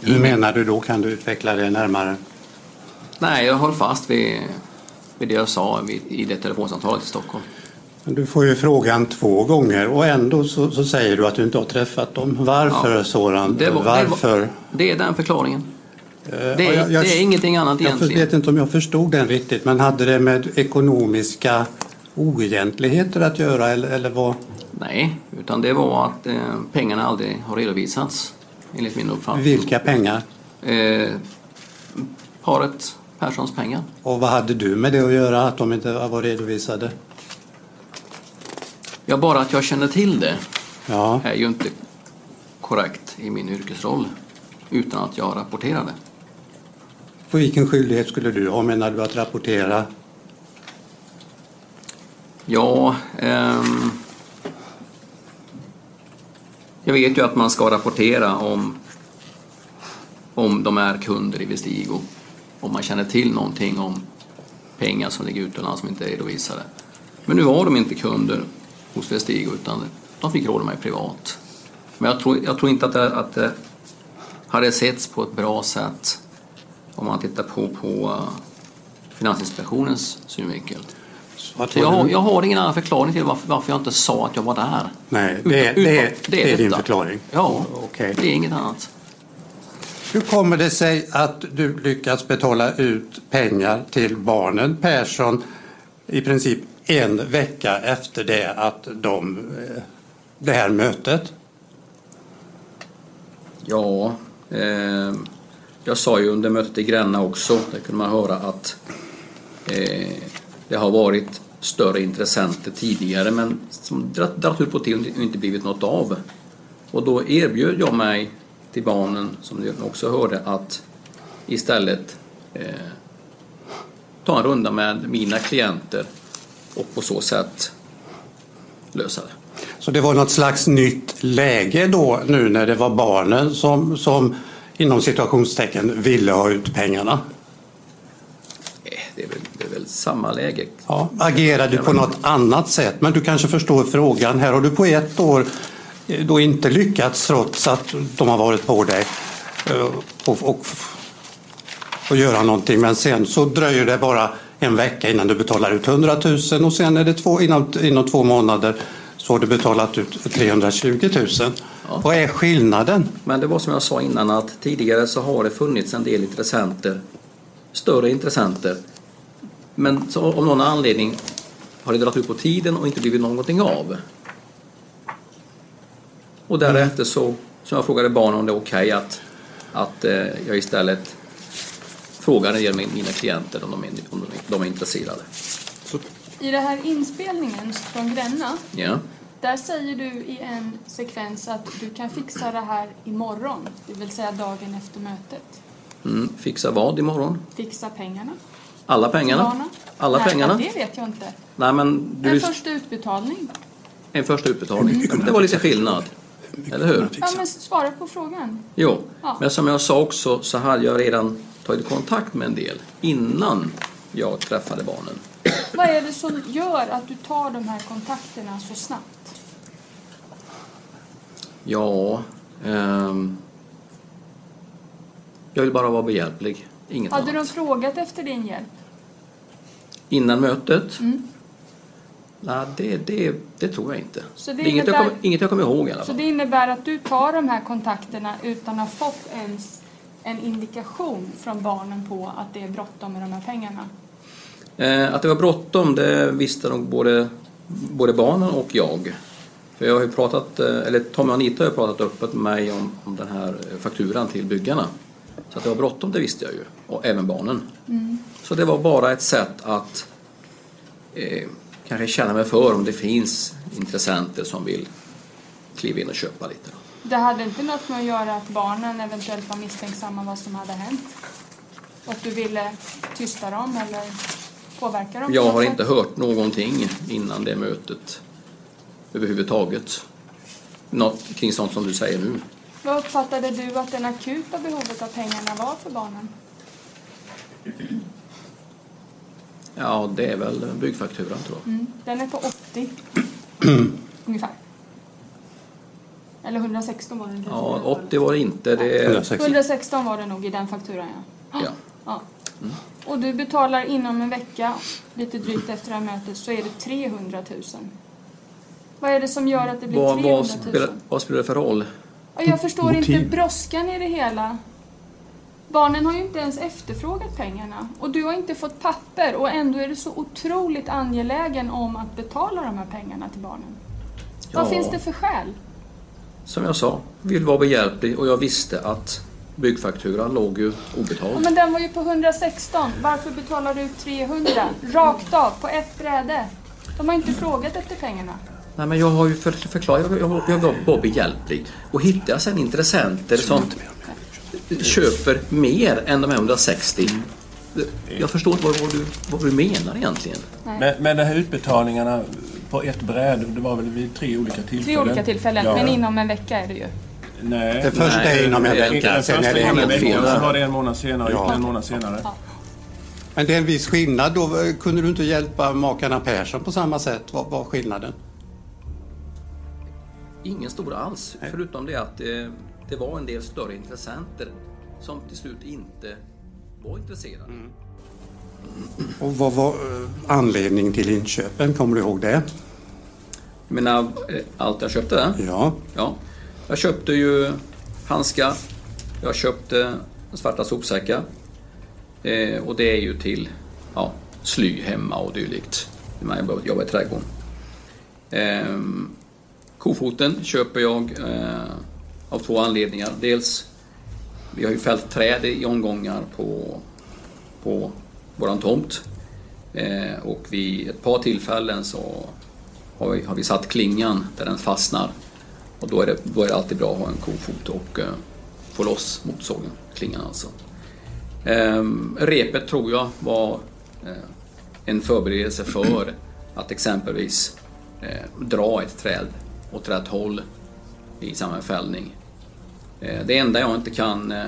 Hur menar du då? Kan du utveckla det närmare? Nej, jag håller fast vid, vid det jag sa i det telefonsamtalet i Stockholm. Du får ju frågan två gånger och ändå så, så säger du att du inte har träffat dem. Varför Ja. Soran? Det var- det Varför? var- Det är den förklaringen. Eh, Det är, jag- jag- det är ingenting annat Jag egentligen. vet inte om jag förstod den riktigt, men hade det med ekonomiska oegentligheter att göra eller, eller vad? Nej, utan det var att eh, pengarna aldrig har redovisats enligt min uppfattning. Vilka pengar? Eh, paret Perssons pengar. Och vad hade du med det att göra att de inte var redovisade? Ja, bara att jag känner till det Ja. är ju inte korrekt i min yrkesroll utan att jag rapporterar det. På vilken skyldighet skulle du ha menar du att rapportera? Ja, ehm, jag vet ju att man ska rapportera om, om de är kunder i Vestigo. Om man känner till någonting om pengar som ligger utomlands som inte är redovisade. Men nu var de inte kunder hos Vestigo utan de fick råda mig privat. Men jag tror, jag tror inte att det, att det hade setts på ett bra sätt om man tittar på, på eh, Finansinspektionens synvinkel. Jag, jag har ingen annan förklaring till varför, varför jag inte sa att jag var där. Nej, det, är- det, är- det är din förklaring. Ja, Okej. det är inget annat. Hur kommer det sig att du lyckats betala ut pengar till barnen Persson i princip en vecka efter det att de, eh, det här mötet? Ja, eh, jag sa ju under mötet i Gränna också, där kunde man höra att eh, det har varit större intressenter tidigare men som dragit ut på tiden och inte blivit något av. Och då erbjöd jag mig till barnen, som ni också hörde, att istället eh, ta en runda med mina klienter och på så sätt lösa det. Så det var något slags nytt läge då nu när det var barnen som, som inom situationstecken ville ha ut pengarna? Det är väl, det är väl samma läge. Ja, agerar du på något annat sätt? Men du kanske förstår frågan. Här har du på ett år eh, då inte lyckats trots att de har varit på dig eh, och, och, och göra någonting. Men sen så dröjer det bara en vecka innan du betalar ut 100 000 och sen är det två, inom, inom två månader så har du betalat ut 320 000. Vad är skillnaden? Men det var som jag sa innan att tidigare så har det funnits en del intressenter, större intressenter. Men så av någon anledning har det dragit ut på tiden och inte blivit någonting av. Och därefter så, som jag frågade barnen om det är okej att, att eh, jag istället frågar av mina klienter om de är, om de är, de är intresserade. I den här inspelningen från Gränna, Ja. där säger du i en sekvens att du kan fixa det här imorgon, det vill säga dagen efter mötet. Mm, fixa vad imorgon? Fixa pengarna. Alla pengarna? barnen. Alla Nej, pengarna? Det vet jag inte. Nej men du En första utbetalning. En första utbetalning. Det var lite skillnad. Eller hur? Ja, men svara på frågan. Jo, Ja. men som jag sa också så hade jag redan tagit kontakt med en del innan jag träffade barnen. Vad är det som gör att du tar de här kontakterna så snabbt? Ja, ehm, jag vill bara vara behjälplig. Inget Hade annat. de frågat efter din hjälp? Innan mötet? Mm. Nej, det, det, det tror jag inte. Så det det är inget, jag kommer, inget jag kommer ihåg i alla Så fall. det innebär att du tar de här kontakterna utan att ha fått ens en indikation från barnen på att det är bråttom med de här pengarna? Eh, att det var bråttom det visste nog både, både barnen och jag. För jag har pratat, eh, eller Tommy och Anita har pratat öppet med mig om, om den här fakturan till byggarna. Så att det var bråttom det visste jag ju. Och även barnen. Mm. Så det var bara ett sätt att eh, kanske känna mig för om det finns intressenter som vill kliva in och köpa lite. Det hade inte något med att göra att barnen eventuellt var misstänksamma vad som hade hänt? Och att du ville tysta dem eller påverka dem? Jag har inte hört någonting innan det mötet överhuvudtaget. Något kring sånt som du säger nu. Vad uppfattade du att det akuta behovet av pengarna var för barnen? Ja, det är väl byggfakturan tror jag. Mm. Den är på 80 ungefär. Eller 116 var den kanske. Ja, 80 var det inte. Det är... 116 var det nog i den fakturan ja. Ja. ja. Och du betalar inom en vecka, lite drygt efter det här mötet, så är det 300 000. Vad är det som gör att det blir Vad, 300 000? vad, spelar, vad spelar det för roll? Och jag förstår inte Motiv. brådskan i det hela. Barnen har ju inte ens efterfrågat pengarna och du har inte fått papper och ändå är du så otroligt angelägen om att betala de här pengarna till barnen. Vad Ja. finns det för skäl? Som jag sa, vill vara behjälplig och jag visste att byggfakturan låg ju Ja, obetald. men den var ju på 116. Varför betalar du ut 300? Rakt av, på ett bräde. De har inte frågat efter pengarna. Nej, men jag har ju för, förklarat, jag, jag, jag var bara behjälplig. Och hittar jag sen intressenter som köper mer än de här 160 jag förstår inte vad, vad, du, vad du menar egentligen. Men, men de här utbetalningarna på ett bräde, det var väl vid tre olika tillfällen? Tre olika tillfällen, Ja. men inom en vecka är det ju. Nej. Det första är inom en Nej, vecka, Den sen första är det inom en vecka, och så var det en månad senare, Ja. ja. en månad senare. Men det är en viss skillnad då. Kunde du inte hjälpa makarna Persson på samma sätt? Vad var skillnaden? Ingen stor alls, förutom det att eh, det var en del större intressenter som till slut inte var intresserade. Och vad var eh, anledningen till inköpen? Kommer du ihåg det? Jag menar, eh, allt jag köpte? Ja. ja. Jag köpte ju handskar, jag köpte svarta sopsäckar eh, och det är ju till ja, sly hemma och dylikt när man jobbar i trädgården. Eh, kofoten köper jag eh, av två anledningar. Dels, vi har ju fällt träd i omgångar på, på våran tomt. Eh, och vid ett par tillfällen så har vi, har vi satt klingan där den fastnar. Och då är det, då är det alltid bra att ha en kofot och eh, få loss motorsågen, klingan alltså. Eh, repet tror jag var eh, en förberedelse för att exempelvis eh, dra ett träd åt rätt håll i samma fällning. Eh, det enda jag inte kan eh,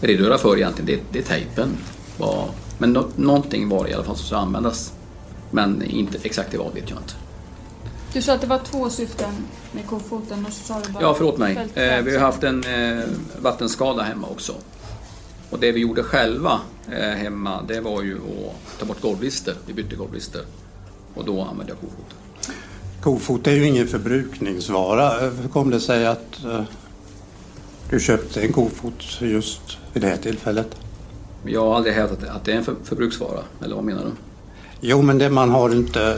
redogöra för egentligen, det, det är tejpen. Men nå, någonting var det i alla fall som skulle användas. Men inte exakt i vad vet jag inte. Du sa att det var två syften med kofoten och så sa du bara... Ja, förlåt mig. Eh, vi har haft en eh, vattenskada hemma också. Och det vi gjorde själva eh, hemma, det var ju att ta bort golvlister. Vi bytte golvlister. Och då använde jag kofoten. Kofot är ju ingen förbrukningsvara. Hur kom det sig att eh, du köpte en kofot just vid det här tillfället? Jag har aldrig hävdat att- det är en för, förbruksvara. Eller vad menar du? Jo, men det, man har inte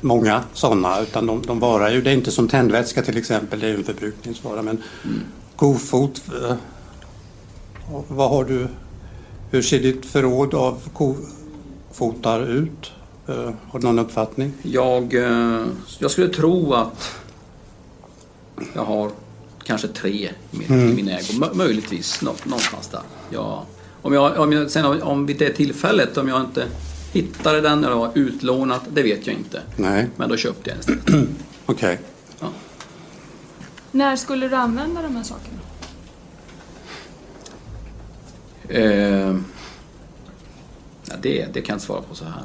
många sådana utan de, de varar ju. Det är inte som tändvätska till exempel, det är ju en förbrukningsvara. Men kofot, eh, vad har du? Hur ser ditt förråd av kofotar ut? Eh, Har du någon uppfattning? Jag, eh, jag skulle tro att jag har kanske tre i min, Mm. i min ägo. Mö- möjligtvis nå, någonstans där. Jag, om jag, om jag, sen om, om vid det tillfället, om jag inte hittade den eller var utlånat, det vet jag inte. Nej. Men då köpte jag den istället. Okej. När skulle du använda de här sakerna? Eh, ja, det, det kan jag inte svara på så här.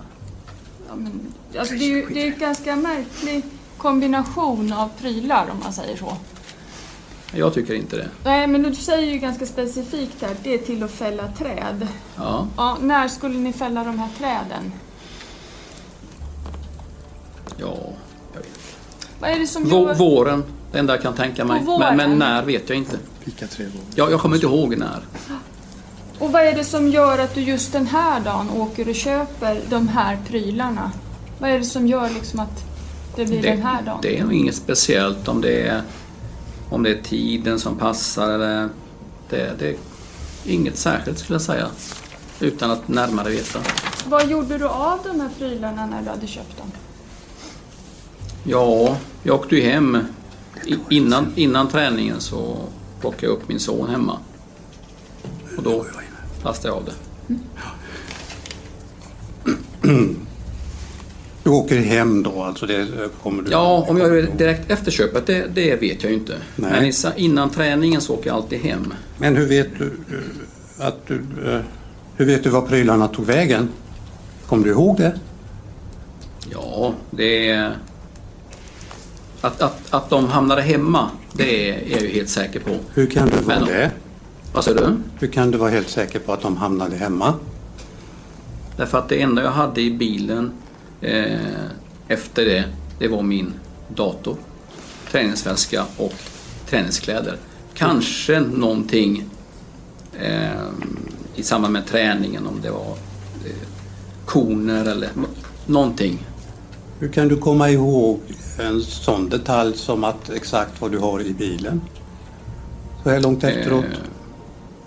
Ja, men, alltså det, är ju, det är en ganska märklig kombination av prylar om man säger så. Jag tycker inte det. Nej, men du säger ju ganska specifikt här, det är till att fälla träd. Ja. Ja, när skulle ni fälla de här träden? Ja, Vad är det som Vå, gör... våren, det enda jag kan tänka mig. Våren? Men, men när vet jag inte. Jag, jag kommer inte ihåg när. Och vad är det som gör att du just den här dagen åker och köper de här prylarna? Vad är det som gör liksom att det blir den här dagen? det är nog inget speciellt om det är, om det är tiden som passar eller det, det är inget särskilt skulle jag säga. Utan att närmare veta. Vad gjorde du av de här prylarna när du hade köpt dem? Ja, jag åkte ju hem. I- Innan, innan träningen så plockade jag upp min son hemma. Och då lastade jag av det. Du åker hem då alltså? Det kommer du... Ja, om jag gör direkt efter köpet, det, det vet jag ju inte. Nej. Men innan träningen så åker jag alltid hem. Men hur vet du att du... eh, Hur vet du var prylarna tog vägen? Kommer du ihåg det? Ja, det är... Att, att, att de hamnade hemma, det är jag ju helt säker på. Hur kan du vara Men- det? Vad säger du? Hur kan du vara helt säker på att de hamnade hemma? Därför att det enda jag hade i bilen eh, efter det, det var min dator, träningsväska och träningskläder. Kanske någonting eh, i samband med träningen, om det var eh, koner eller någonting. Hur kan du komma ihåg en sån detalj som att exakt vad du har i bilen? Så här långt efteråt?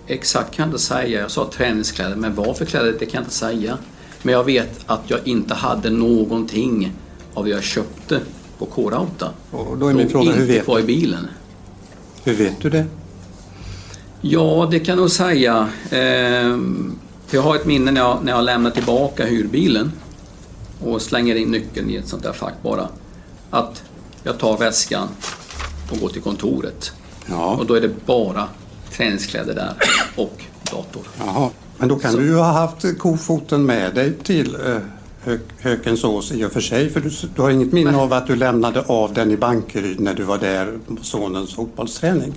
Exakt kan jag inte säga. Jag sa träningskläder, men vad för kläder det kan jag inte säga. Men jag vet att jag inte hade någonting av det jag köpte på K-Rauta. Och då är min fråga, hur vet kvar i bilen. Hur vet du det? Ja, det kan jag nog säga. Ehm, jag har ett minne när jag, när jag lämnar tillbaka hyrbilen och slänger in nyckeln i ett sånt där fack bara. Att jag tar väskan och går till kontoret. Och då är det bara träningskläder där och dator. Jaha, men då kan du ju ha haft kofoten med dig till eh, Hö- Hökensås i och för sig. För du, du har inget minne av att du lämnade av den i Bankeryd när du var där på sonens fotbollsträning?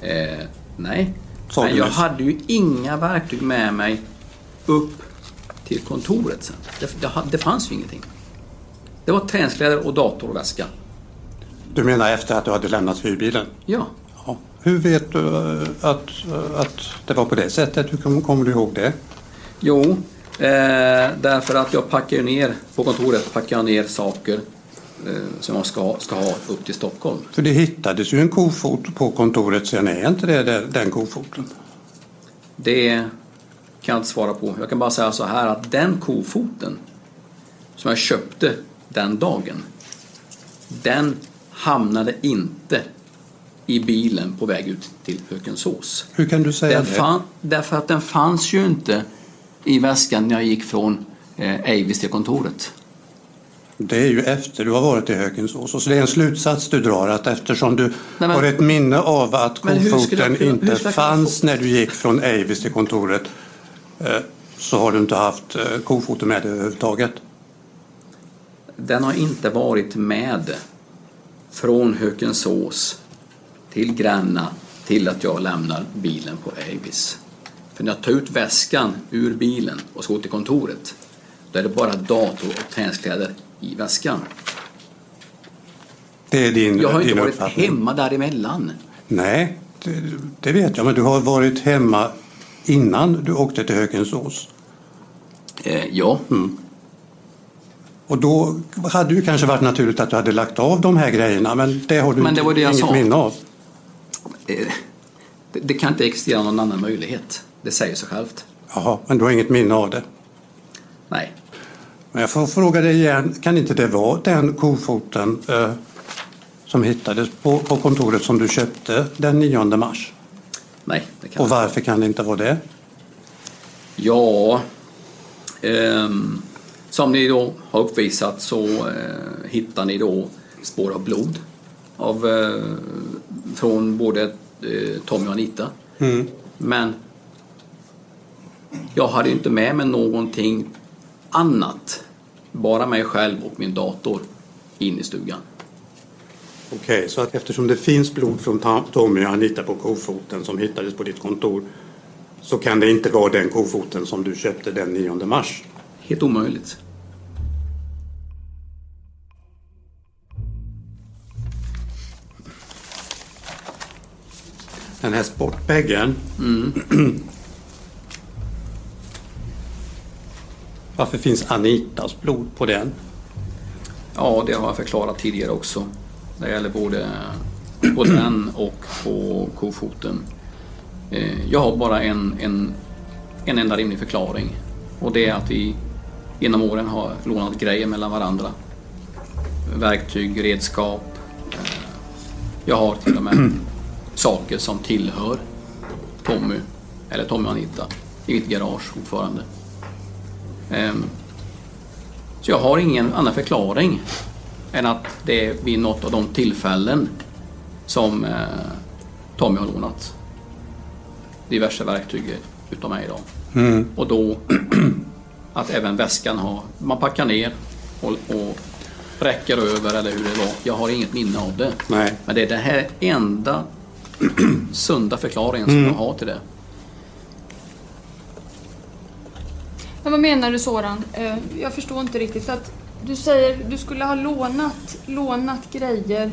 Eh, nej, men jag hade ju inga verktyg med mig upp till kontoret sen. Det, det, det fanns ju ingenting. Det var träningskläder och dator och väska. Du menar efter att du hade lämnat hyrbilen? Ja. Hur vet du eh, att, eh, att det var på det sättet? Hur kom- kommer du ihåg det? Jo, eh, därför att jag packar ner, på kontoret packar jag ner saker eh, som jag ska, ska ha upp till Stockholm. För det hittades ju en kofot på kontoret sen, är inte det där- den kofoten? Det kan jag inte svara på. Jag kan bara säga så här att den kofoten som jag köpte den dagen, den hamnade inte i bilen på väg ut till Hökensås. Hur kan du säga Den det? fan, därför att den fanns ju inte i väskan när jag gick från eh, Avis till kontoret. Det är ju efter du har varit i Hökensås. Så det är en slutsats du drar att eftersom du men- har ett minne av att kofoten inte fanns när du gick från Avis till kontoret eh, så har du inte haft eh, kofoten med dig överhuvudtaget. Den har inte varit med från Hökensås till Gränna till att jag lämnar bilen på Avis. För när jag tar ut väskan ur bilen och ska gå till kontoret då är det bara dator och träningskläder i väskan. Det är din, Jag har din inte varit uppfattning. hemma däremellan. Nej, det, det vet jag. Men du har varit hemma innan du åkte till Hökensås. Eh, ja. Mm. Och då hade det kanske varit naturligt att du hade lagt av de här grejerna. Men det har du Men det inte, var det jag inget sa. minne av. Eh, Det, kan inte existera någon annan möjlighet. Det säger sig självt. Jaha, men du har inget minne av det. Nej. Men jag får fråga dig igen, kan inte det vara den kofoten eh, som hittades på, på kontoret som du köpte den 9 mars? Nej, det kan Och varför kan det inte vara det? Ja, ehm, som ni då har uppvisat så eh, hittar ni då spår av blod av, eh, från både eh, Tommy och Anita. Mm. Men jag hade ju inte med mig någonting annat. Bara mig själv och min dator in i stugan. Okej, så att eftersom det finns blod från Tommy och Anita på kofoten som hittades på ditt kontor så kan det inte vara den kofoten som du köpte den 9 mars? Helt omöjligt. Den här sportbäggen. Varför finns Anitas blod på den? Ja, det har jag förklarat tidigare också. Det gäller både på den och på kofoten. Eh, Jag har bara en, en, en enda rimlig förklaring. Och det är att vi genom åren har lånat grejer mellan varandra. Verktyg, redskap. Eh, Jag har till och med saker som tillhör Tommy, eller Tommy och Anita, i mitt garage fortfarande. Ehm, Så jag har ingen annan förklaring än att det är vid något av de tillfällen som eh, Tommy har lånat diverse verktyg utav mig då. Mm. Och då att även väskan har, man packar ner och, och räcker över eller hur det var. Jag har inget minne av det. Nej. Men det är den här enda sunda förklaringen som Mm. jag har till det. Men vad menar du Soran? Eh, Jag förstår inte riktigt. För att du säger du skulle ha lånat, lånat grejer.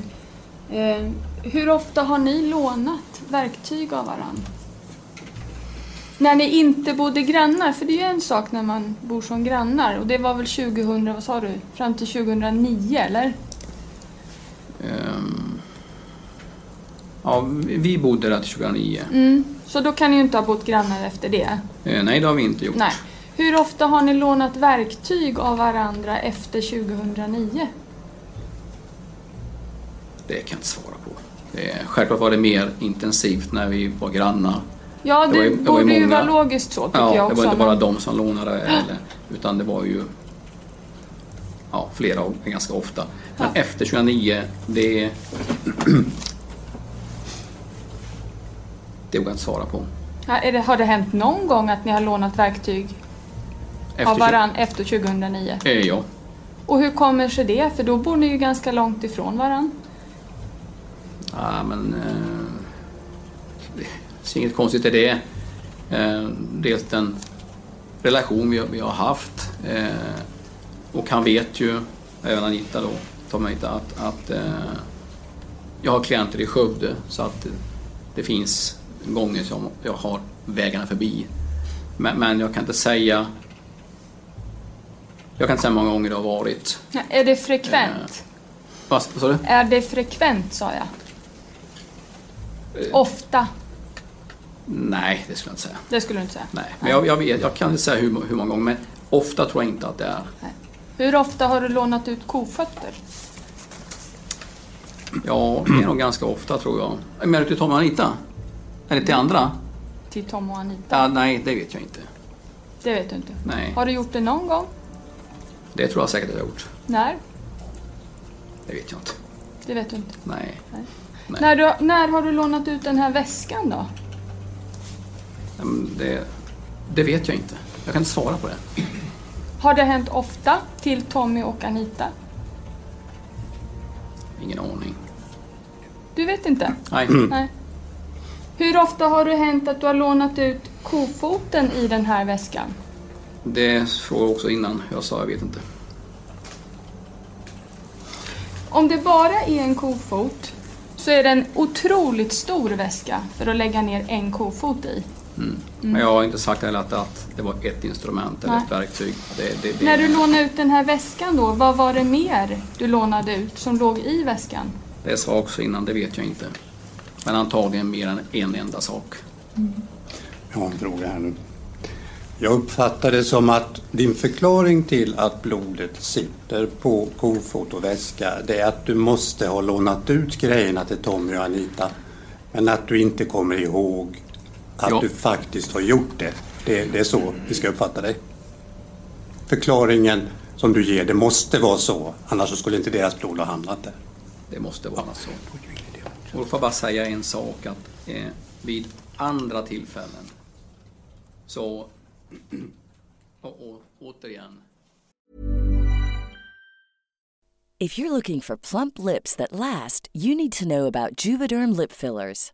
Eh, Hur ofta har ni lånat verktyg av varandra? När ni inte bodde grannar, för det är ju en sak när man bor som grannar. Och det var väl 2000, vad sa du? Fram till 2009 eller? Ehm, ja, vi bodde där till 2009. Mm. Så då kan ni ju inte ha bott grannar efter det. Eh, nej, det har vi inte gjort. Nej. Hur ofta har ni lånat verktyg av varandra efter 2009? Det kan jag inte svara på. Det, självklart var det mer intensivt när vi var grannar. Ja, det, var ju- det var ju borde ju många- vara logiskt så tycker ja, jag det också. var inte bara de som lånade eller, utan det var ju ja, flera ganska ofta. Men efter 2009, det det jag inte svara på. Ja, är det, har det hänt någon gång att ni har lånat verktyg Efter av varann efter 2009? Eh, ja. Och hur kommer sig det? För då bor ni ju ganska långt ifrån varann. Ja, men eh, det är inget konstigt i det. Eh, dels den relation vi, vi har haft eh, och han vet ju, även Anita då, Tom Anita, att, att eh, jag har klienter i Skövde så att det finns gånger som jag har vägarna förbi. Men, men jag kan inte säga jag kan inte säga hur många gånger det har varit. Ja, är det frekvent? Vad vad sa du? Är det frekvent sa jag. Eh. Ofta? Nej, det skulle jag inte säga. Det skulle du inte säga. Nej, men jag, jag, vet, jag kan inte säga hur, hur många gånger, men ofta tror jag inte att det är. Hur ofta har du lånat ut kofötter? Ja, det är nog ganska ofta tror jag. Menar du till Tom och Anita? Eller till andra? Till Tom och Anita? Ja, nej, det vet jag inte. Det vet du inte. Nej, Har du gjort det någon gång? det tror jag säkert att jag har gjort. När? Det vet jag inte. Det vet du inte. Nej. Nej. Nej. När, du, när har du lånat ut den här väskan då? Men Det, det vet jag inte. Jag kan inte svara på det. Har det hänt ofta till Tommy och Anita? Ingen aning. Du vet inte? Nej. Nej. Hur ofta har det hänt att du har lånat ut kofoten i den här väskan? Det frågade jag också innan. Jag sa jag vet inte. Om det bara är en kofot så är det en otroligt stor väska för att lägga ner en kofot i. Mm. Men jag har inte sagt heller att, att det var ett instrument eller Nej. ett verktyg. Det, det, det, När du lånade ut den här väskan då, vad var det mer du lånade ut som låg i väskan? det sa jag också innan, det vet jag inte. Men antagligen mer än en enda sak. Jag har en fråga här nu. Jag uppfattar det som att din förklaring till att blodet sitter på kofot och väska det är att du måste ha lånat ut grejerna till Tommy och Anita. Men att du inte kommer ihåg att Ja. du faktiskt har gjort det. det. Det är så vi ska uppfatta dig. Förklaringen som du ger, det måste vara så. Annars skulle inte deras blod ha hamnat där. Det måste vara så. Och får jag bara säga en sak att eh, vid andra tillfällen så och, och, återigen If you're looking for plump lips that last, you need to know about Juvederm lip fillers.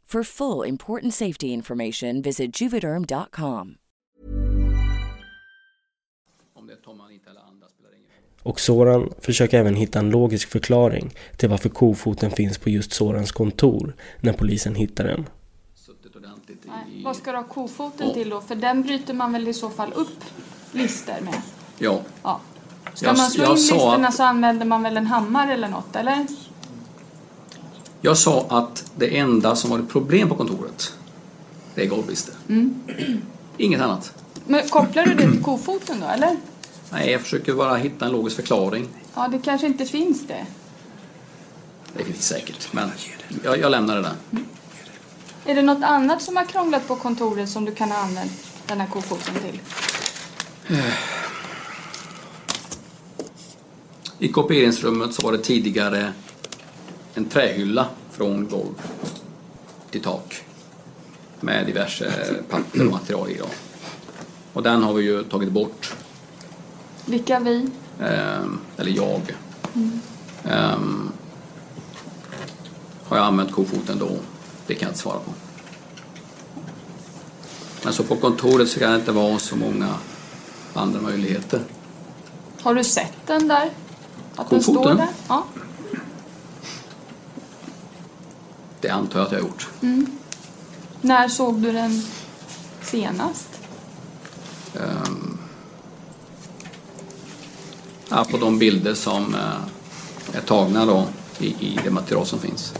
For full important safety information, visit juvederm.com. Och Soran försöker även hitta en logisk förklaring till varför kofoten finns på just Sorans kontor när polisen hittar den. Nej, vad ska du ha kofoten till då? För den bryter man väl i så fall upp lister med? Ja. ja. Ska Jag- man slå in sa listorna att- så använder man väl en hammare eller något, eller? Jag sa att det enda som var ett problem på kontoret, det är golvbrister. Mm. Inget annat. Men kopplar du det till kofoten då, eller? Nej, jag försöker bara hitta en logisk förklaring. Ja, det kanske inte finns det. Det finns säkert, men jag, jag lämnar det där. Är det något annat som har krånglat på kontoret som du kan ha använt den här kofoten till? I kopieringsrummet så var det tidigare en trähylla från golv till tak med diverse papper och material i. Då. Och den har vi ju tagit bort, Vilka vi? ehm, eller jag. Mm. Ehm, har jag använt kofoten då? Det kan jag inte svara på. Men så på kontoret så kan det inte vara så många andra möjligheter. Har du sett den där? Att den står Kofoten? där? Ja. Det antar jag att jag har gjort. Mm. När såg du den senast? Ehm, ja, på de bilder som eh, är tagna då i, i det material som finns.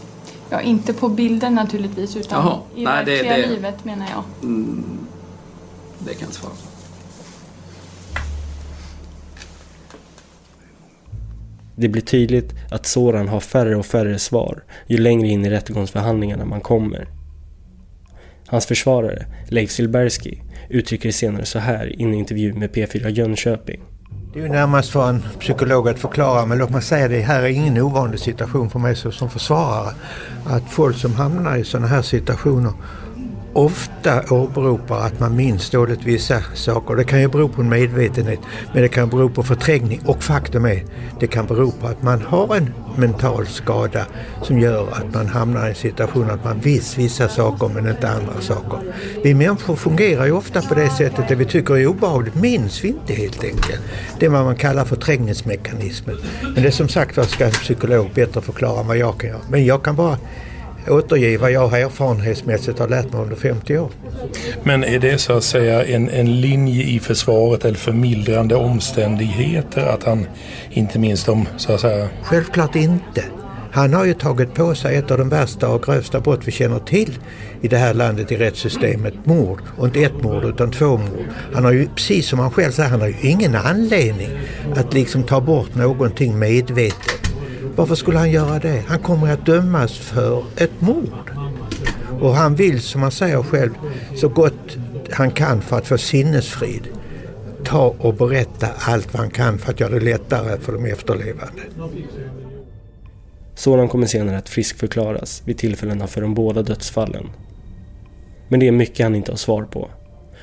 Ja, inte på bilden naturligtvis, utan Jaha. i Nej, det- verkliga det- livet menar jag. Mm, det kan jag inte svara på. Det blir tydligt att Soran har färre och färre svar ju längre in i rättegångsförhandlingarna man kommer. Hans försvarare, Leif Silbersky, uttrycker det senare så här i en intervju med P4 Jönköping. Det är ju närmast för en psykolog att förklara men låt mig säga det här är ingen ovanlig situation för mig som försvarare. Att folk som hamnar i sådana här situationer ofta åberopar att man minns dåligt vissa saker. Det kan ju bero på en medvetenhet men det kan bero på förträngning och faktum är det kan bero på att man har en mental skada som gör att man hamnar i en situation att man visst vissa saker men inte andra saker. Vi människor fungerar ju ofta på det sättet det vi tycker är obehagligt minns vi inte helt enkelt. Det är vad man kallar förträngningsmekanismen. Men det är som sagt vad ska en psykolog bättre förklara än vad jag kan göra. Men jag kan bara återge vad jag erfarenhetsmässigt har lärt mig under 50 år. Men är det så att säga en, en linje i försvaret eller förmildrande omständigheter att han inte minns dem så att säga? Självklart inte. Han har ju tagit på sig ett av de värsta och grövsta brott vi känner till i det här landet i rättssystemet. Mord. Och inte ett mord utan två mord. Han har ju, precis som han själv säger, han har ju ingen anledning att liksom ta bort någonting medvetet. Varför skulle han göra det? Han kommer att dömas för ett mord. Och han vill, som han säger själv, så gott han kan för att få sinnesfrid ta och berätta allt vad han kan för att göra det lättare för de efterlevande. Soran kommer senare att friskförklaras vid tillfällena för de båda dödsfallen. Men det är mycket han inte har svar på.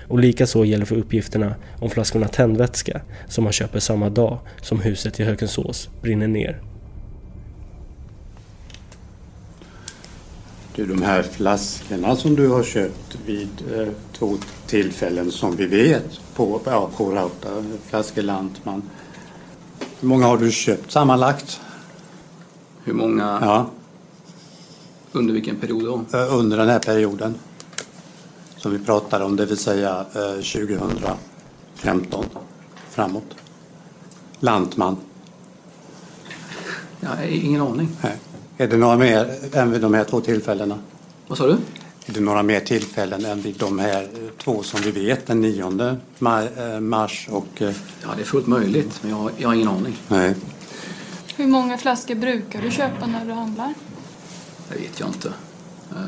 Och likaså gäller för uppgifterna om flaskorna tändvätska som han köper samma dag som huset i Hökensås brinner ner. Du, de här flaskorna som du har köpt vid eh, två tillfällen som vi vet på, ja, på Rauta, flaskor Lantman. Hur många har du köpt sammanlagt? Hur många? Ja, Under vilken period då? eh, under den här perioden som vi pratar om, det vill säga eh, 2015 framåt. Lantman. Jag har ingen aning. Nej. Är det några mer än vid de här två tillfällena? Vad sa du? Är det några mer tillfällen än vid de här eh, två som vi vet, den 9 ma- eh, mars och... eh, Ja, det är fullt möjligt, men jag, har- jag har ingen aning. Nej. Hur många flaskor brukar du köpa när du handlar? Det vet jag inte. Eh,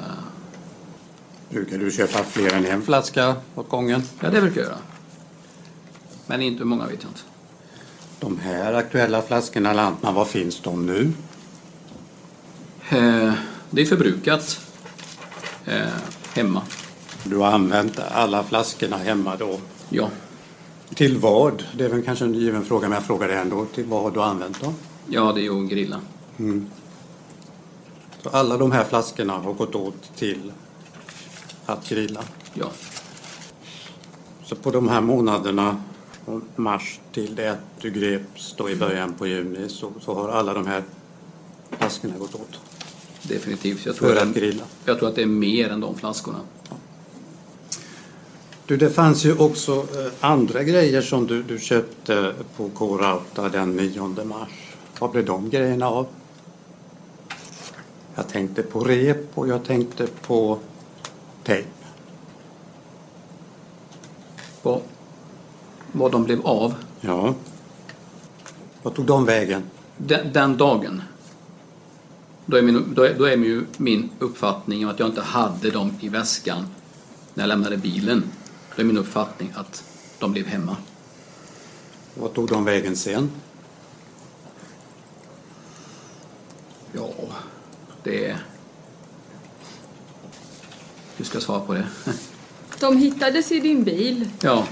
Brukar du köpa fler än en flaska åt gången? Ja, det brukar jag göra. Men inte hur många vet jag inte. De här aktuella flaskorna Lantman, var finns de nu? Eh, det är förbrukat eh, hemma. Du har använt alla flaskorna hemma då? Ja. Till vad? Det är väl kanske en given fråga, men jag frågar det ändå. Till vad har du använt dem? Ja, det är ju att grilla. Mm. Så alla de här flaskorna har gått åt till att grilla? Ja. Så på de här månaderna, från mars till det att du greps då i början på juni, så, så har alla de här flaskorna gått åt? Definitivt. Jag tror, För att, grilla? jag tror att det är mer än de flaskorna. Du, det fanns ju också eh, andra grejer som du, du köpte på K-Rauta den 9 mars. Vad blev de grejerna av? Jag tänkte på rep och jag tänkte på tejp. Vad, vad de blev av? Ja. Vad tog de vägen? Den, den dagen, då är, min, då, är, då är ju min uppfattning att jag inte hade dem i väskan när jag lämnade bilen. Då är min uppfattning att de blev hemma. Vad tog de vägen sen? Ja, det. Hur ska svara på det? De hittades i din bil. Ja,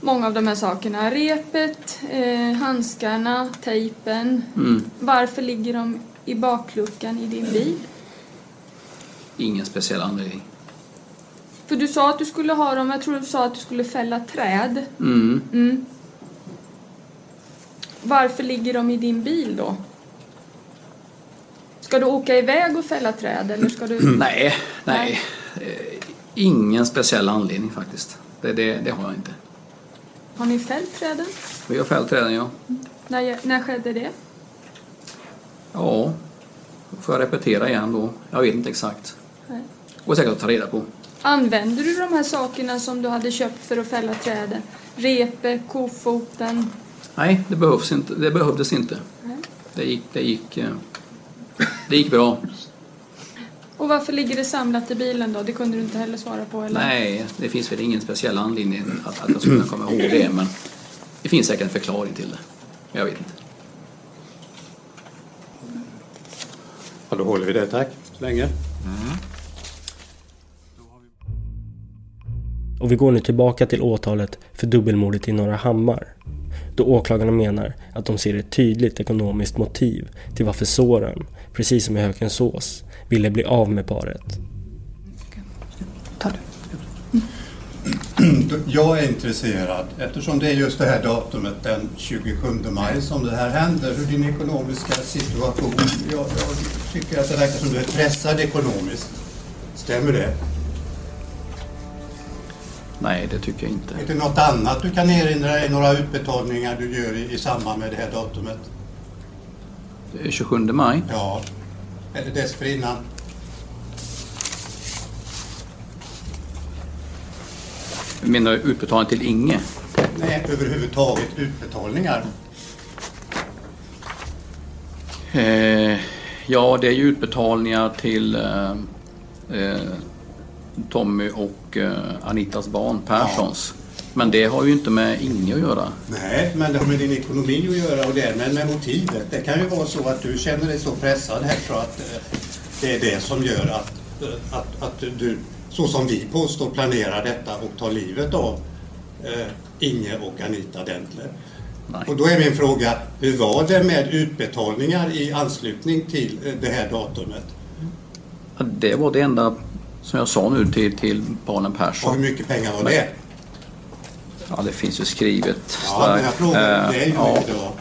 Många av de här sakerna. Repet, eh, handskarna, tejpen. mm, Varför ligger de i bakluckan i din bil? ingen speciell anledning. För du sa att du skulle ha dem, jag tror du sa att du skulle fälla träd. Mm. Mm. Varför ligger de i din bil då? Ska du åka iväg och fälla träd eller ska du... Nej, nej. Eh, Ingen speciell anledning faktiskt. Det, det, det har jag inte. Har ni fällt träden? Vi har fällt träden, ja. När, när skedde det? Ja, får jag repetera igen då. Jag vet inte exakt. Nej. Går säkert att ta reda på. Använder du de här sakerna som du hade köpt för att fälla träden? Repet, kofoten? Nej, det, behövs inte, det behövdes inte. Nej. Det gick, det gick, eh, det gick bra. Och varför ligger det samlat i bilen då? Det kunde du inte heller svara på eller? Nej, det finns väl ingen speciell anledning att, att jag skulle kunna komma ihåg det, men det finns säkert en förklaring till det. Jag vet inte. Ja, då håller vi det, tack. Så länge. Och vi går nu tillbaka till åtalet för dubbelmordet i Norra Hammar. Då åklagarna menar att de ser ett tydligt ekonomiskt motiv till varför Soran, precis som i Hökensås, ville bli av med paret. Jag är intresserad, eftersom det är just det här datumet den 27 maj som det här händer, hur din ekonomiska situation, jag, jag tycker att det verkar som du är pressad ekonomiskt. Stämmer det? Nej, det tycker jag inte. Är det något annat du kan erinra dig, några utbetalningar du gör i, i samband med det här datumet? Det är 27 maj. Ja, eller dessförinnan? Jag menar utbetalning till Inge. Nej, överhuvudtaget utbetalningar. Eh, ja, det är ju utbetalningar till eh, eh, Tommy och eh, Anitas barn, Perssons. Men det har ju inte med Inge att göra. Nej, men det har med din ekonomi att göra och därmed med motivet. Det kan ju vara så att du känner dig så pressad här så att eh, det är det som gör att, eh, att, att du, så som vi påstår, planerar detta och tar livet av eh, Inge och Anita Dentler. Och då är min fråga, hur var det med utbetalningar i anslutning till eh, det här datumet? Ja, Det var det enda som jag sa nu till, till barnen Persson. Och hur mycket pengar var det? Ja, det finns ju skrivet. Ja, men jag frågar, Eh, det är ju ja, mycket det var.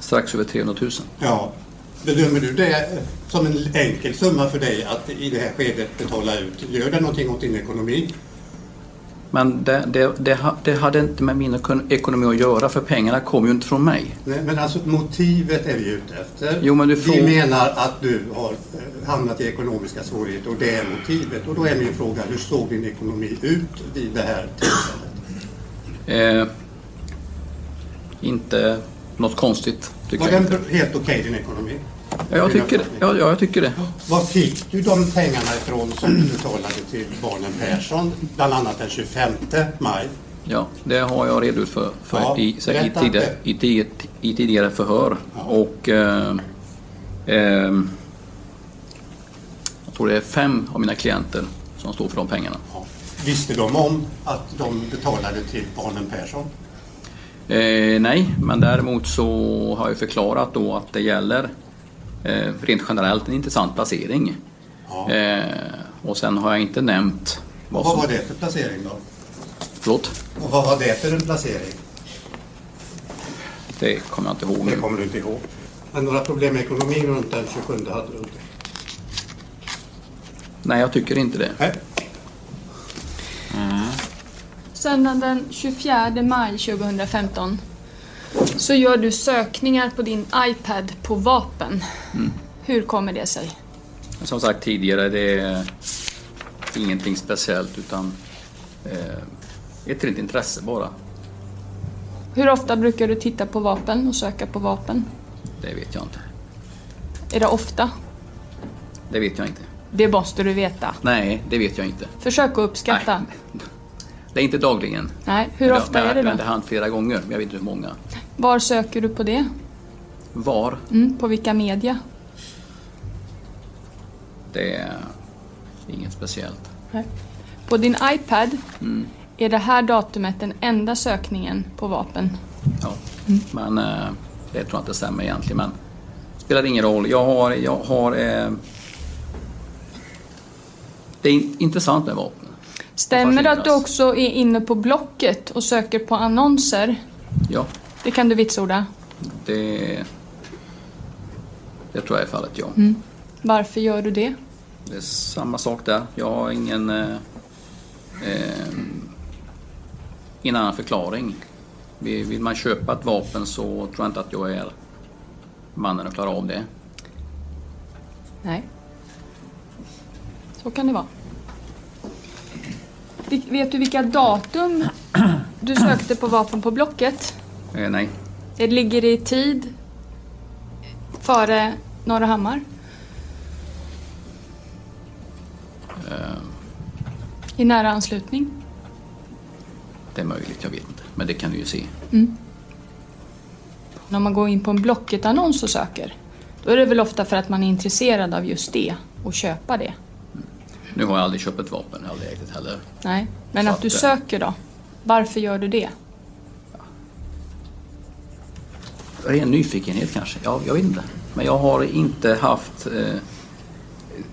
Strax över 300 000. Ja. Bedömer du det som en enkel summa för dig att i det här skedet betala ut? Gör det någonting åt din ekonomi? Men det, det, det, det hade inte med min ekon- ekonomi att göra för pengarna kom ju inte från mig. Nej, men alltså motivet är vi ute efter. Jo, men du Vi frågar- menar att du har eh, hamnat i ekonomiska svårigheter och det är motivet. Och då är min fråga, hur såg din ekonomi ut vid det här tillfället? Eh, inte något konstigt tycker Var jag den helt okej din ekonomi? Ja, jag tycker. Ja, ja, jag tycker det. Var fick du de pengarna ifrån som du betalade till barnen Persson, bland annat den 25 maj? Ja, det har jag redogjort för, för Ja, i, så, i, tidigare, i, tidigare, i tidigare förhör. Och eh, ehm, jag tror det är fem av mina klienter som står för de pengarna. Visste de om att de betalade till barnen Persson? Eh, nej, men däremot så har jag förklarat då att det gäller eh, rent generellt en intressant placering. Eh, och sen har jag inte nämnt vad Vad som... var det för placering då? Förlåt? Och vad var det för en placering? Det kommer jag inte ihåg Det kommer du inte ihåg. Men några problem med ekonomin runt den 27 hade du inte? Nej, jag tycker inte det. Söndagen den 24 maj 2015 så gör du sökningar på din iPad på vapen. Mm. Hur kommer det sig? Som sagt tidigare, det är ingenting speciellt utan eh, ett rent intresse bara. Hur ofta brukar du titta på vapen och söka på vapen? Det vet jag inte. Är det ofta? Det vet jag inte. Det måste du veta. Nej, det vet jag inte. Försök att uppskatta. Det är inte dagligen. Nej, hur ofta är det då? det har hänt flera gånger, men jag vet inte hur många. Var söker du på det? Var? Mm, på vilka media? Det är inget speciellt. På din iPad Mm. är det här datumet den enda sökningen på vapen. Ja. Men eh, det tror jag inte stämmer egentligen. Men spelar ingen roll. Jag har... Jag har eh, det är in- intressant med vapen. Stämmer det att du också är inne på Blocket och söker på annonser? Ja, Det kan du vitsorda. det, det tror jag är fallet, ja. Mm. Varför gör du det? Det är samma sak där. Jag har ingen, eh, eh, ingen annan förklaring. Vill man köpa ett vapen så tror jag inte att jag är mannen att klara av det. Nej. Så kan det vara. Vet du vilka datum du sökte på vapen på Blocket? Eh, nej, Det ligger i tid före Norra Hammar. eh, I nära anslutning. det är möjligt, jag vet inte. Men det kan du ju se. Mm. När man går in på en Blocket-annons och söker, då är det väl ofta för att man är intresserad av just det och köpa det. Nu har jag aldrig köpt ett vapen, jag har aldrig ägt ett heller. Nej, men Så att du eh, söker då? Varför gör du det? Ren nyfikenhet kanske, ja, jag vet inte. Men jag har inte haft eh,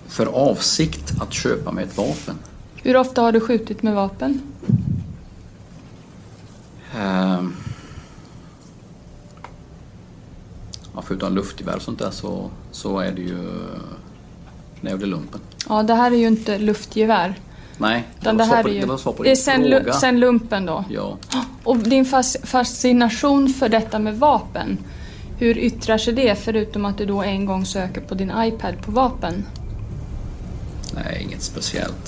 för avsikt att köpa mig ett vapen. Hur ofta har du skjutit med vapen? Ehm. Ja, förutom luftgevär och sånt där så, så är det ju när jag gjorde lumpen. Ja, det här är ju inte luftgevär. Nej, det var, det här på, är ju... det var svar på det är din sen, lu- fråga. sen lumpen då. Ja. Och din fas- fascination för detta med vapen, hur yttrar sig det förutom att du då en gång söker på din iPad på vapen? Nej, inget speciellt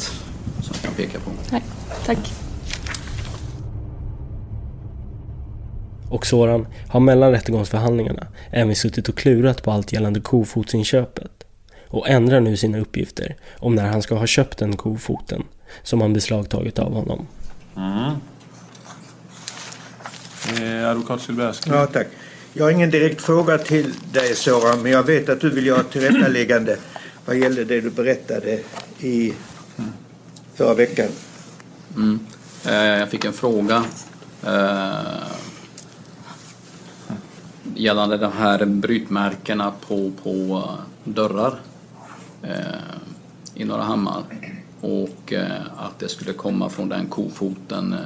som jag kan peka på. Nej, tack. Och Soran har mellan rättegångsförhandlingarna även suttit och klurat på allt gällande kofotsinköpet och ändrar nu sina uppgifter om när han ska ha köpt den kofoten som han beslagtagit av honom. Mm. Eh, advokat Silbersky. Ja, tack. Jag har ingen direkt fråga till dig Soran, men jag vet att du vill göra ett tillrättaläggande vad gäller det du berättade i förra veckan. Mm. Eh, jag fick en fråga eh, gällande de här brytmärkena på, på dörrar eh, i Norra Hammar och eh, att det skulle komma från den kofoten eh,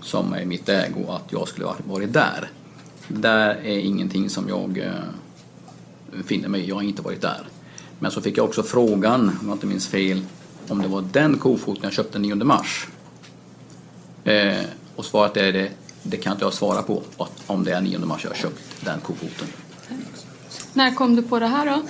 som är i mitt ägo att jag skulle ha varit där. Där är ingenting som jag eh, finner mig i. Jag har inte varit där. Men så fick jag också frågan, om jag inte minns fel, om det var den kofoten jag köpte 9 mars. Eh, och svaret är det, det kan inte jag svara på, att om det är 9 mars jag har köpt den kofoten. När kom du på det här då?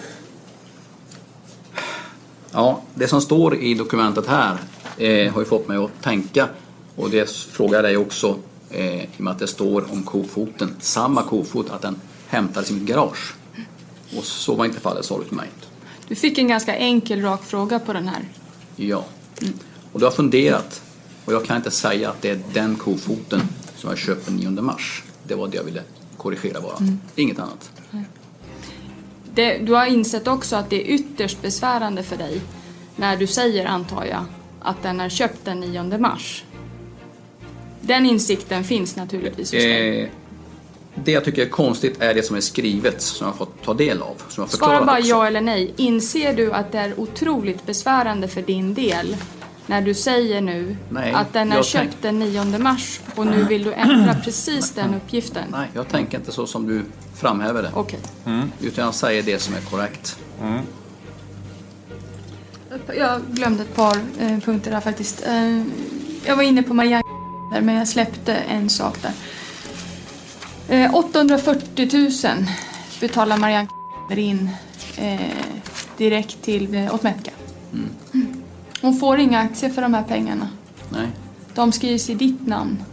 Ja, det som står i dokumentet här eh, har ju fått mig att tänka och det frågar jag dig också eh, i och med att det står om kofoten, samma kofot, att den hämtades i mitt garage. Och så var inte fallet, sa du till mig. Du fick en ganska enkel, rak fråga på den här. Ja. Och du har funderat. Och jag kan inte säga att det är den kofoten som jag köpte den 9 mars. Det var det jag ville korrigera bara. Mm. Inget annat. Det, du har insett också att det är ytterst besvärande för dig när du säger, antar jag, att den är köpt den 9 mars. Den insikten finns naturligtvis hos dig. Eh, det jag tycker är konstigt är det som är skrivet som jag fått ta del av. Som jag Svara bara också. ja eller nej. Inser du att det är otroligt besvärande för din del när du säger nu Nej, att den är köpt tänk- den 9 mars och nu vill du ändra precis den uppgiften? Nej, jag tänker inte så som du framhäver det. Okej. Utan jag säger det som är korrekt. Jag glömde ett par eh, punkter där faktiskt. Eh, jag var inne på Marianne där, men jag släppte en sak där. Eh, 840 000 betalar Marianne in eh, direkt till eh, Otmetka. Mm. Hon får inga aktier för de här pengarna. Nej. De skrivs i ditt namn.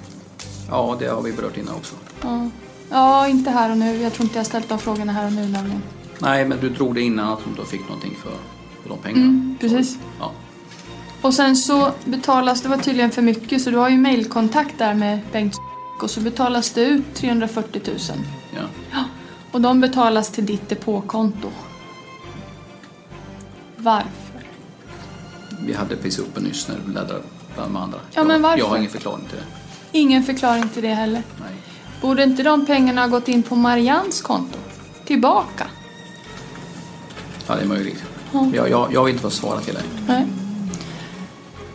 Ja, det har vi berört innan också. Ja. Ja, inte här och nu. Jag tror inte jag ställt de frågorna här och nu nämligen. Nej, men du drog det innan att hon då fick någonting för, för de pengarna. Mm, precis. Ja. Och sen så betalas, det var tydligen för mycket, så du har ju mailkontakt där med Bengt och så betalas det ut 340 000. Ja. Och de betalas till ditt depåkonto. Varför? Vi hade precis uppe nyss när du bläddrade bland de andra. Ja, men jag, varför? jag har ingen förklaring till det. Ingen förklaring till det heller. Nej. Borde inte de pengarna ha gått in på Marians konto? Tillbaka? Ja, det är möjligt. Ja. Jag, jag, jag vill inte få svara till dig. Nej.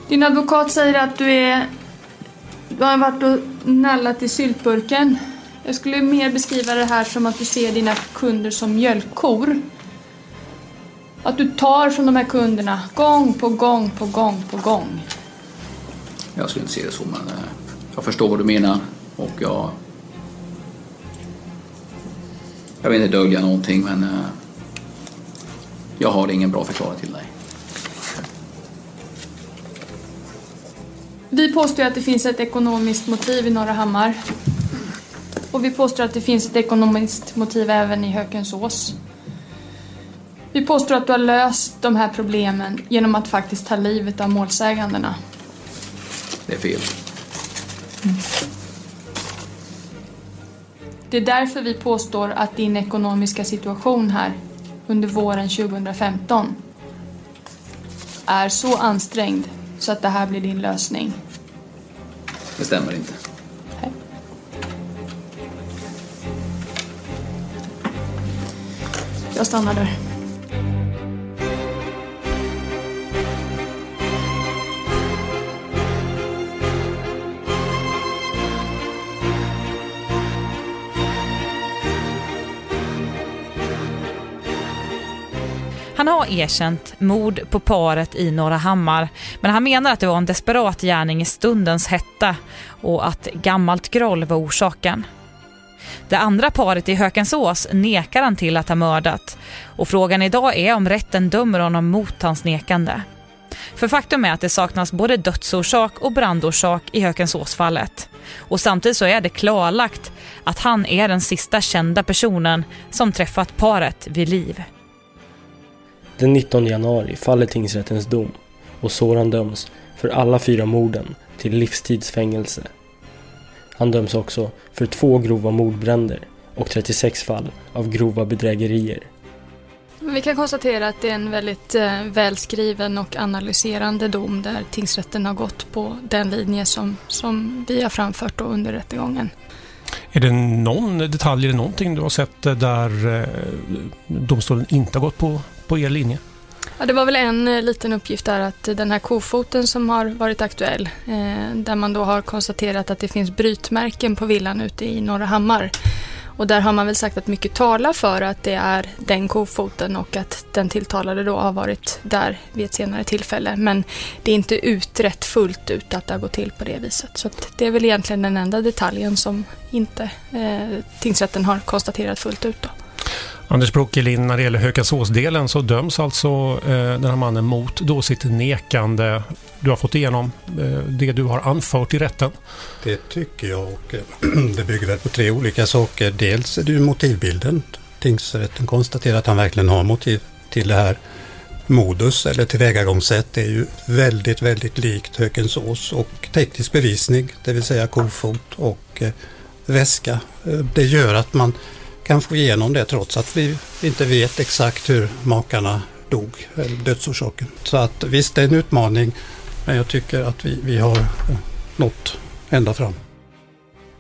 Din advokat säger att du är... Du har varit och nallat i syltburken. Jag skulle mer beskriva det här som att du ser dina kunder som mjölkkor. Att du tar från de här kunderna gång på gång på gång på gång. Jag skulle inte se det så, men eh, jag förstår vad du menar. Och jag... Jag vill inte dölja någonting, men eh, jag har ingen bra förklaring till dig. Vi påstår att det finns ett ekonomiskt motiv i Norra Hammar. Och vi påstår att det finns ett ekonomiskt motiv även i Hökensås. Vi påstår att du har löst de här problemen genom att faktiskt ta livet av målsägandena. Det är fel. Det är därför vi påstår att din ekonomiska situation här under våren 2015 är så ansträngd så att det här blir din lösning. Det stämmer inte. Jag stannar där. Han har erkänt mord på paret i Norra Hammar, men han menar att det var en desperat gärning i stundens hetta och att gammalt groll var orsaken. Det andra paret i Hökensås nekar han till att ha mördat och frågan idag är om rätten dömer honom mot hans nekande. För faktum är att det saknas både dödsorsak och brandorsak i Hökensåsfallet. Och samtidigt så är det klarlagt att han är den sista kända personen som träffat paret vid liv. Den 19 januari faller tingsrättens dom och Soran döms för alla fyra morden till livstidsfängelse. Han döms också för två grova mordbränder och 36 fall av grova bedrägerier. Vi kan konstatera att det är en väldigt eh, välskriven och analyserande dom där tingsrätten har gått på den linje som, som vi har framfört då under rättegången. Är det någon detalj eller någonting du har sett där eh, domstolen inte har gått på, på er linje? Ja, det var väl en eh, liten uppgift där att den här kofoten som har varit aktuell, eh, där man då har konstaterat att det finns brytmärken på villan ute i Norra Hammar. Och där har man väl sagt att mycket talar för att det är den kofoten och att den tilltalade då har varit där vid ett senare tillfälle. Men det är inte utrett fullt ut att det har gått till på det viset. Så att det är väl egentligen den enda detaljen som inte eh, tingsrätten har konstaterat fullt ut då. Anders Brokelin, när det gäller Hökasåsdelen så döms alltså eh, den här mannen mot då sitt nekande. Du har fått igenom eh, det du har anfört i rätten. Det tycker jag och eh, det bygger väl på tre olika saker. Dels är det ju motivbilden tingsrätten konstaterar att han verkligen har motiv till det här. Modus eller tillvägagångssätt är ju väldigt, väldigt likt Hökensås och teknisk bevisning, det vill säga kofot och eh, väska. Eh, det gör att man kan få igenom det trots att vi inte vet exakt hur makarna dog, eller dödsorsaken. Så att visst, det är en utmaning, men jag tycker att vi, vi har eh, nått ända fram.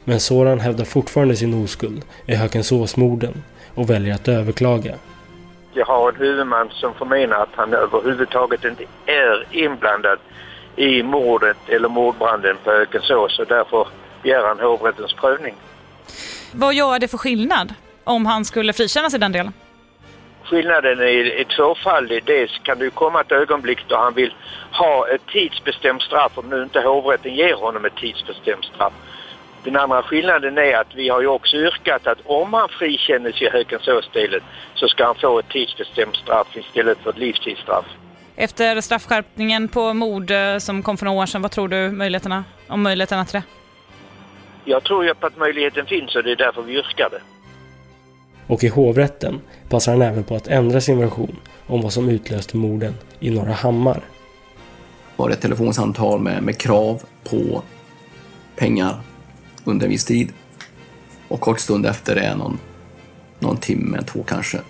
Men Soran hävdar fortfarande sin oskuld i Hökensåsmorden och väljer att överklaga. Jag har en huvudman som förmenar att han överhuvudtaget inte är inblandad i mordet eller mordbranden på Hökensås och därför begär han hovrättens prövning. Vad gör det för skillnad om han skulle frikännas i den delen? Skillnaden är tvåfaldig. Dels kan det ju komma ett ögonblick då han vill ha ett tidsbestämt straff om nu inte hovrätten ger honom ett tidsbestämt straff. Den andra skillnaden är att vi har ju också yrkat att om han frikännes i Hökensåsdelen så ska han få ett tidsbestämt straff istället för ett livstidsstraff. Efter straffskärpningen på mord eh, som kom för några år sedan, vad tror du möjligheterna, om möjligheterna till det? Jag tror ju på att möjligheten finns och det är därför vi yrkar det. Och i hovrätten passar han även på att ändra sin version om vad som utlöste morden i Norra Hammar. var det ett telefonsamtal med, med krav på pengar under en viss tid. Och kort stund efter det, någon, någon timme, två kanske,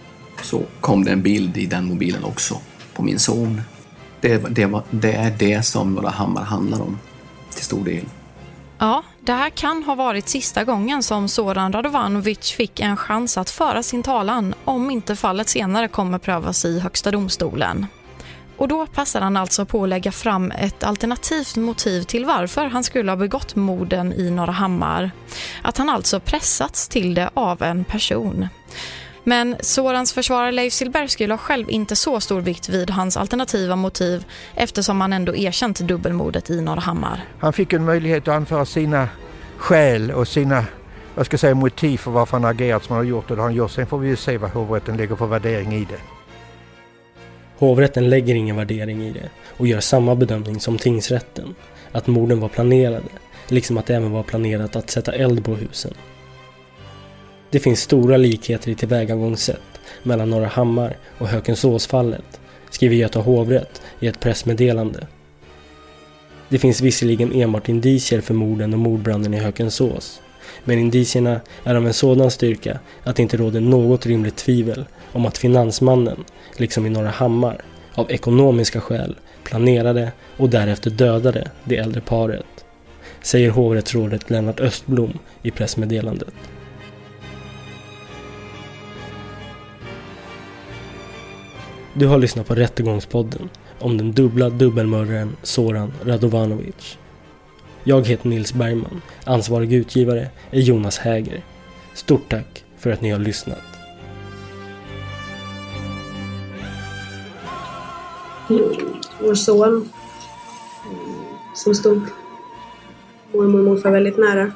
så kom det en bild i den mobilen också på min son. Det, det, var, det är det som Norra Hammar handlar om till stor del. Ja, det här kan ha varit sista gången som Zoran Radovanovic fick en chans att föra sin talan om inte fallet senare kommer prövas i Högsta domstolen. Och då passar han alltså på att lägga fram ett alternativt motiv till varför han skulle ha begått morden i Norra Hammar. Att han alltså pressats till det av en person. Men Sorans försvarare Leif Silbersky la själv inte så stor vikt vid hans alternativa motiv eftersom han ändå erkänt dubbelmordet i Norra Hammar. Han fick en möjlighet att anföra sina skäl och sina vad ska jag säga, motiv för varför han agerat som han har gjort och det har han gjort. Sen får vi ju se vad hovrätten lägger för värdering i det. Hovrätten lägger ingen värdering i det och gör samma bedömning som tingsrätten, att morden var planerade, liksom att det även var planerat att sätta eld på husen. Det finns stora likheter i tillvägagångssätt mellan Norra Hammar och Hökensåsfallet, skriver Göta hovrätt i ett pressmeddelande. Det finns visserligen enbart indicier för morden och mordbranden i Hökensås, men indicierna är av en sådan styrka att det inte råder något rimligt tvivel om att finansmannen, liksom i Norra Hammar, av ekonomiska skäl planerade och därefter dödade det äldre paret, säger hovrättsrådet Lennart Östblom i pressmeddelandet. Du har lyssnat på Rättegångspodden om den dubbla dubbelmördaren Soran Radovanovic. Jag heter Nils Bergman. Ansvarig utgivare är Jonas Häger. Stort tack för att ni har lyssnat. Vår son eh, som stod mormor och morfar väldigt nära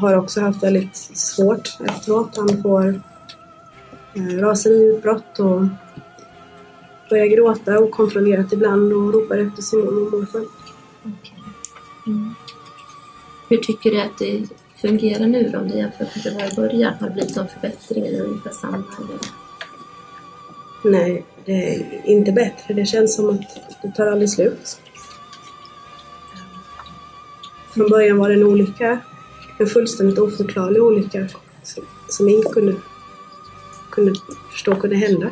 har också haft väldigt svårt efteråt. Han får eh, raseriutbrott och börjar gråta okontrollerat ibland och ropar efter mormor och morfar. Mm. Hur tycker du att det fungerar nu då, om du jämför med det var i början? Har det blivit någon förbättring eller ungefär samma? Nej, det är inte bättre. Det känns som att det tar aldrig slut. Från början var det en olycka, en fullständigt oförklarlig olycka som, som ingen kunde, kunde förstå kunde hända.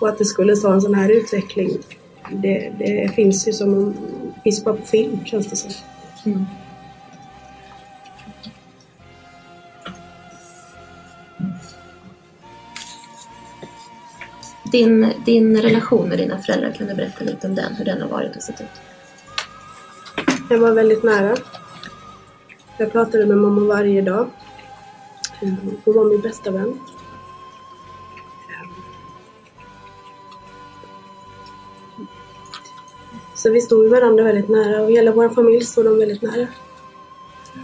Och att det skulle ta en sån här utveckling, det, det finns ju som en, finns bara på film känns det som. Mm. Din, din relation med dina föräldrar, kan du berätta lite om den? Hur den har varit och sett ut? Jag var väldigt nära. Jag pratade med mamma varje dag. Hon var min bästa vän. Så vi stod varandra väldigt nära och hela vår familj stod dem väldigt nära.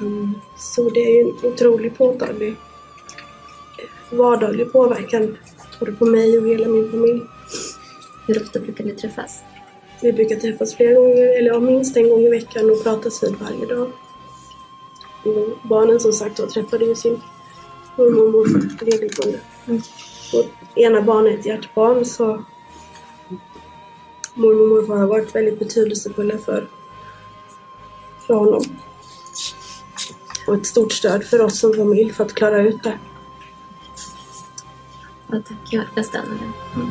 Um, Så det är ju en otroligt påtaglig vardaglig påverkan både på mig och hela min familj. Hur ofta brukar ni träffas? Vi brukar träffas flera gånger, eller ja, minst en gång i veckan och pratas vid varje dag. Och barnen som sagt då träffade ju sin mormor och morfar regelbundet. Och ena barnet är ett hjärtbarn så mormor och morfar har varit väldigt betydelsefulla för, för honom. Och ett stort stöd för oss som familj för att klara ut det. Ja, tack. Jag, jag stannar där. Mm.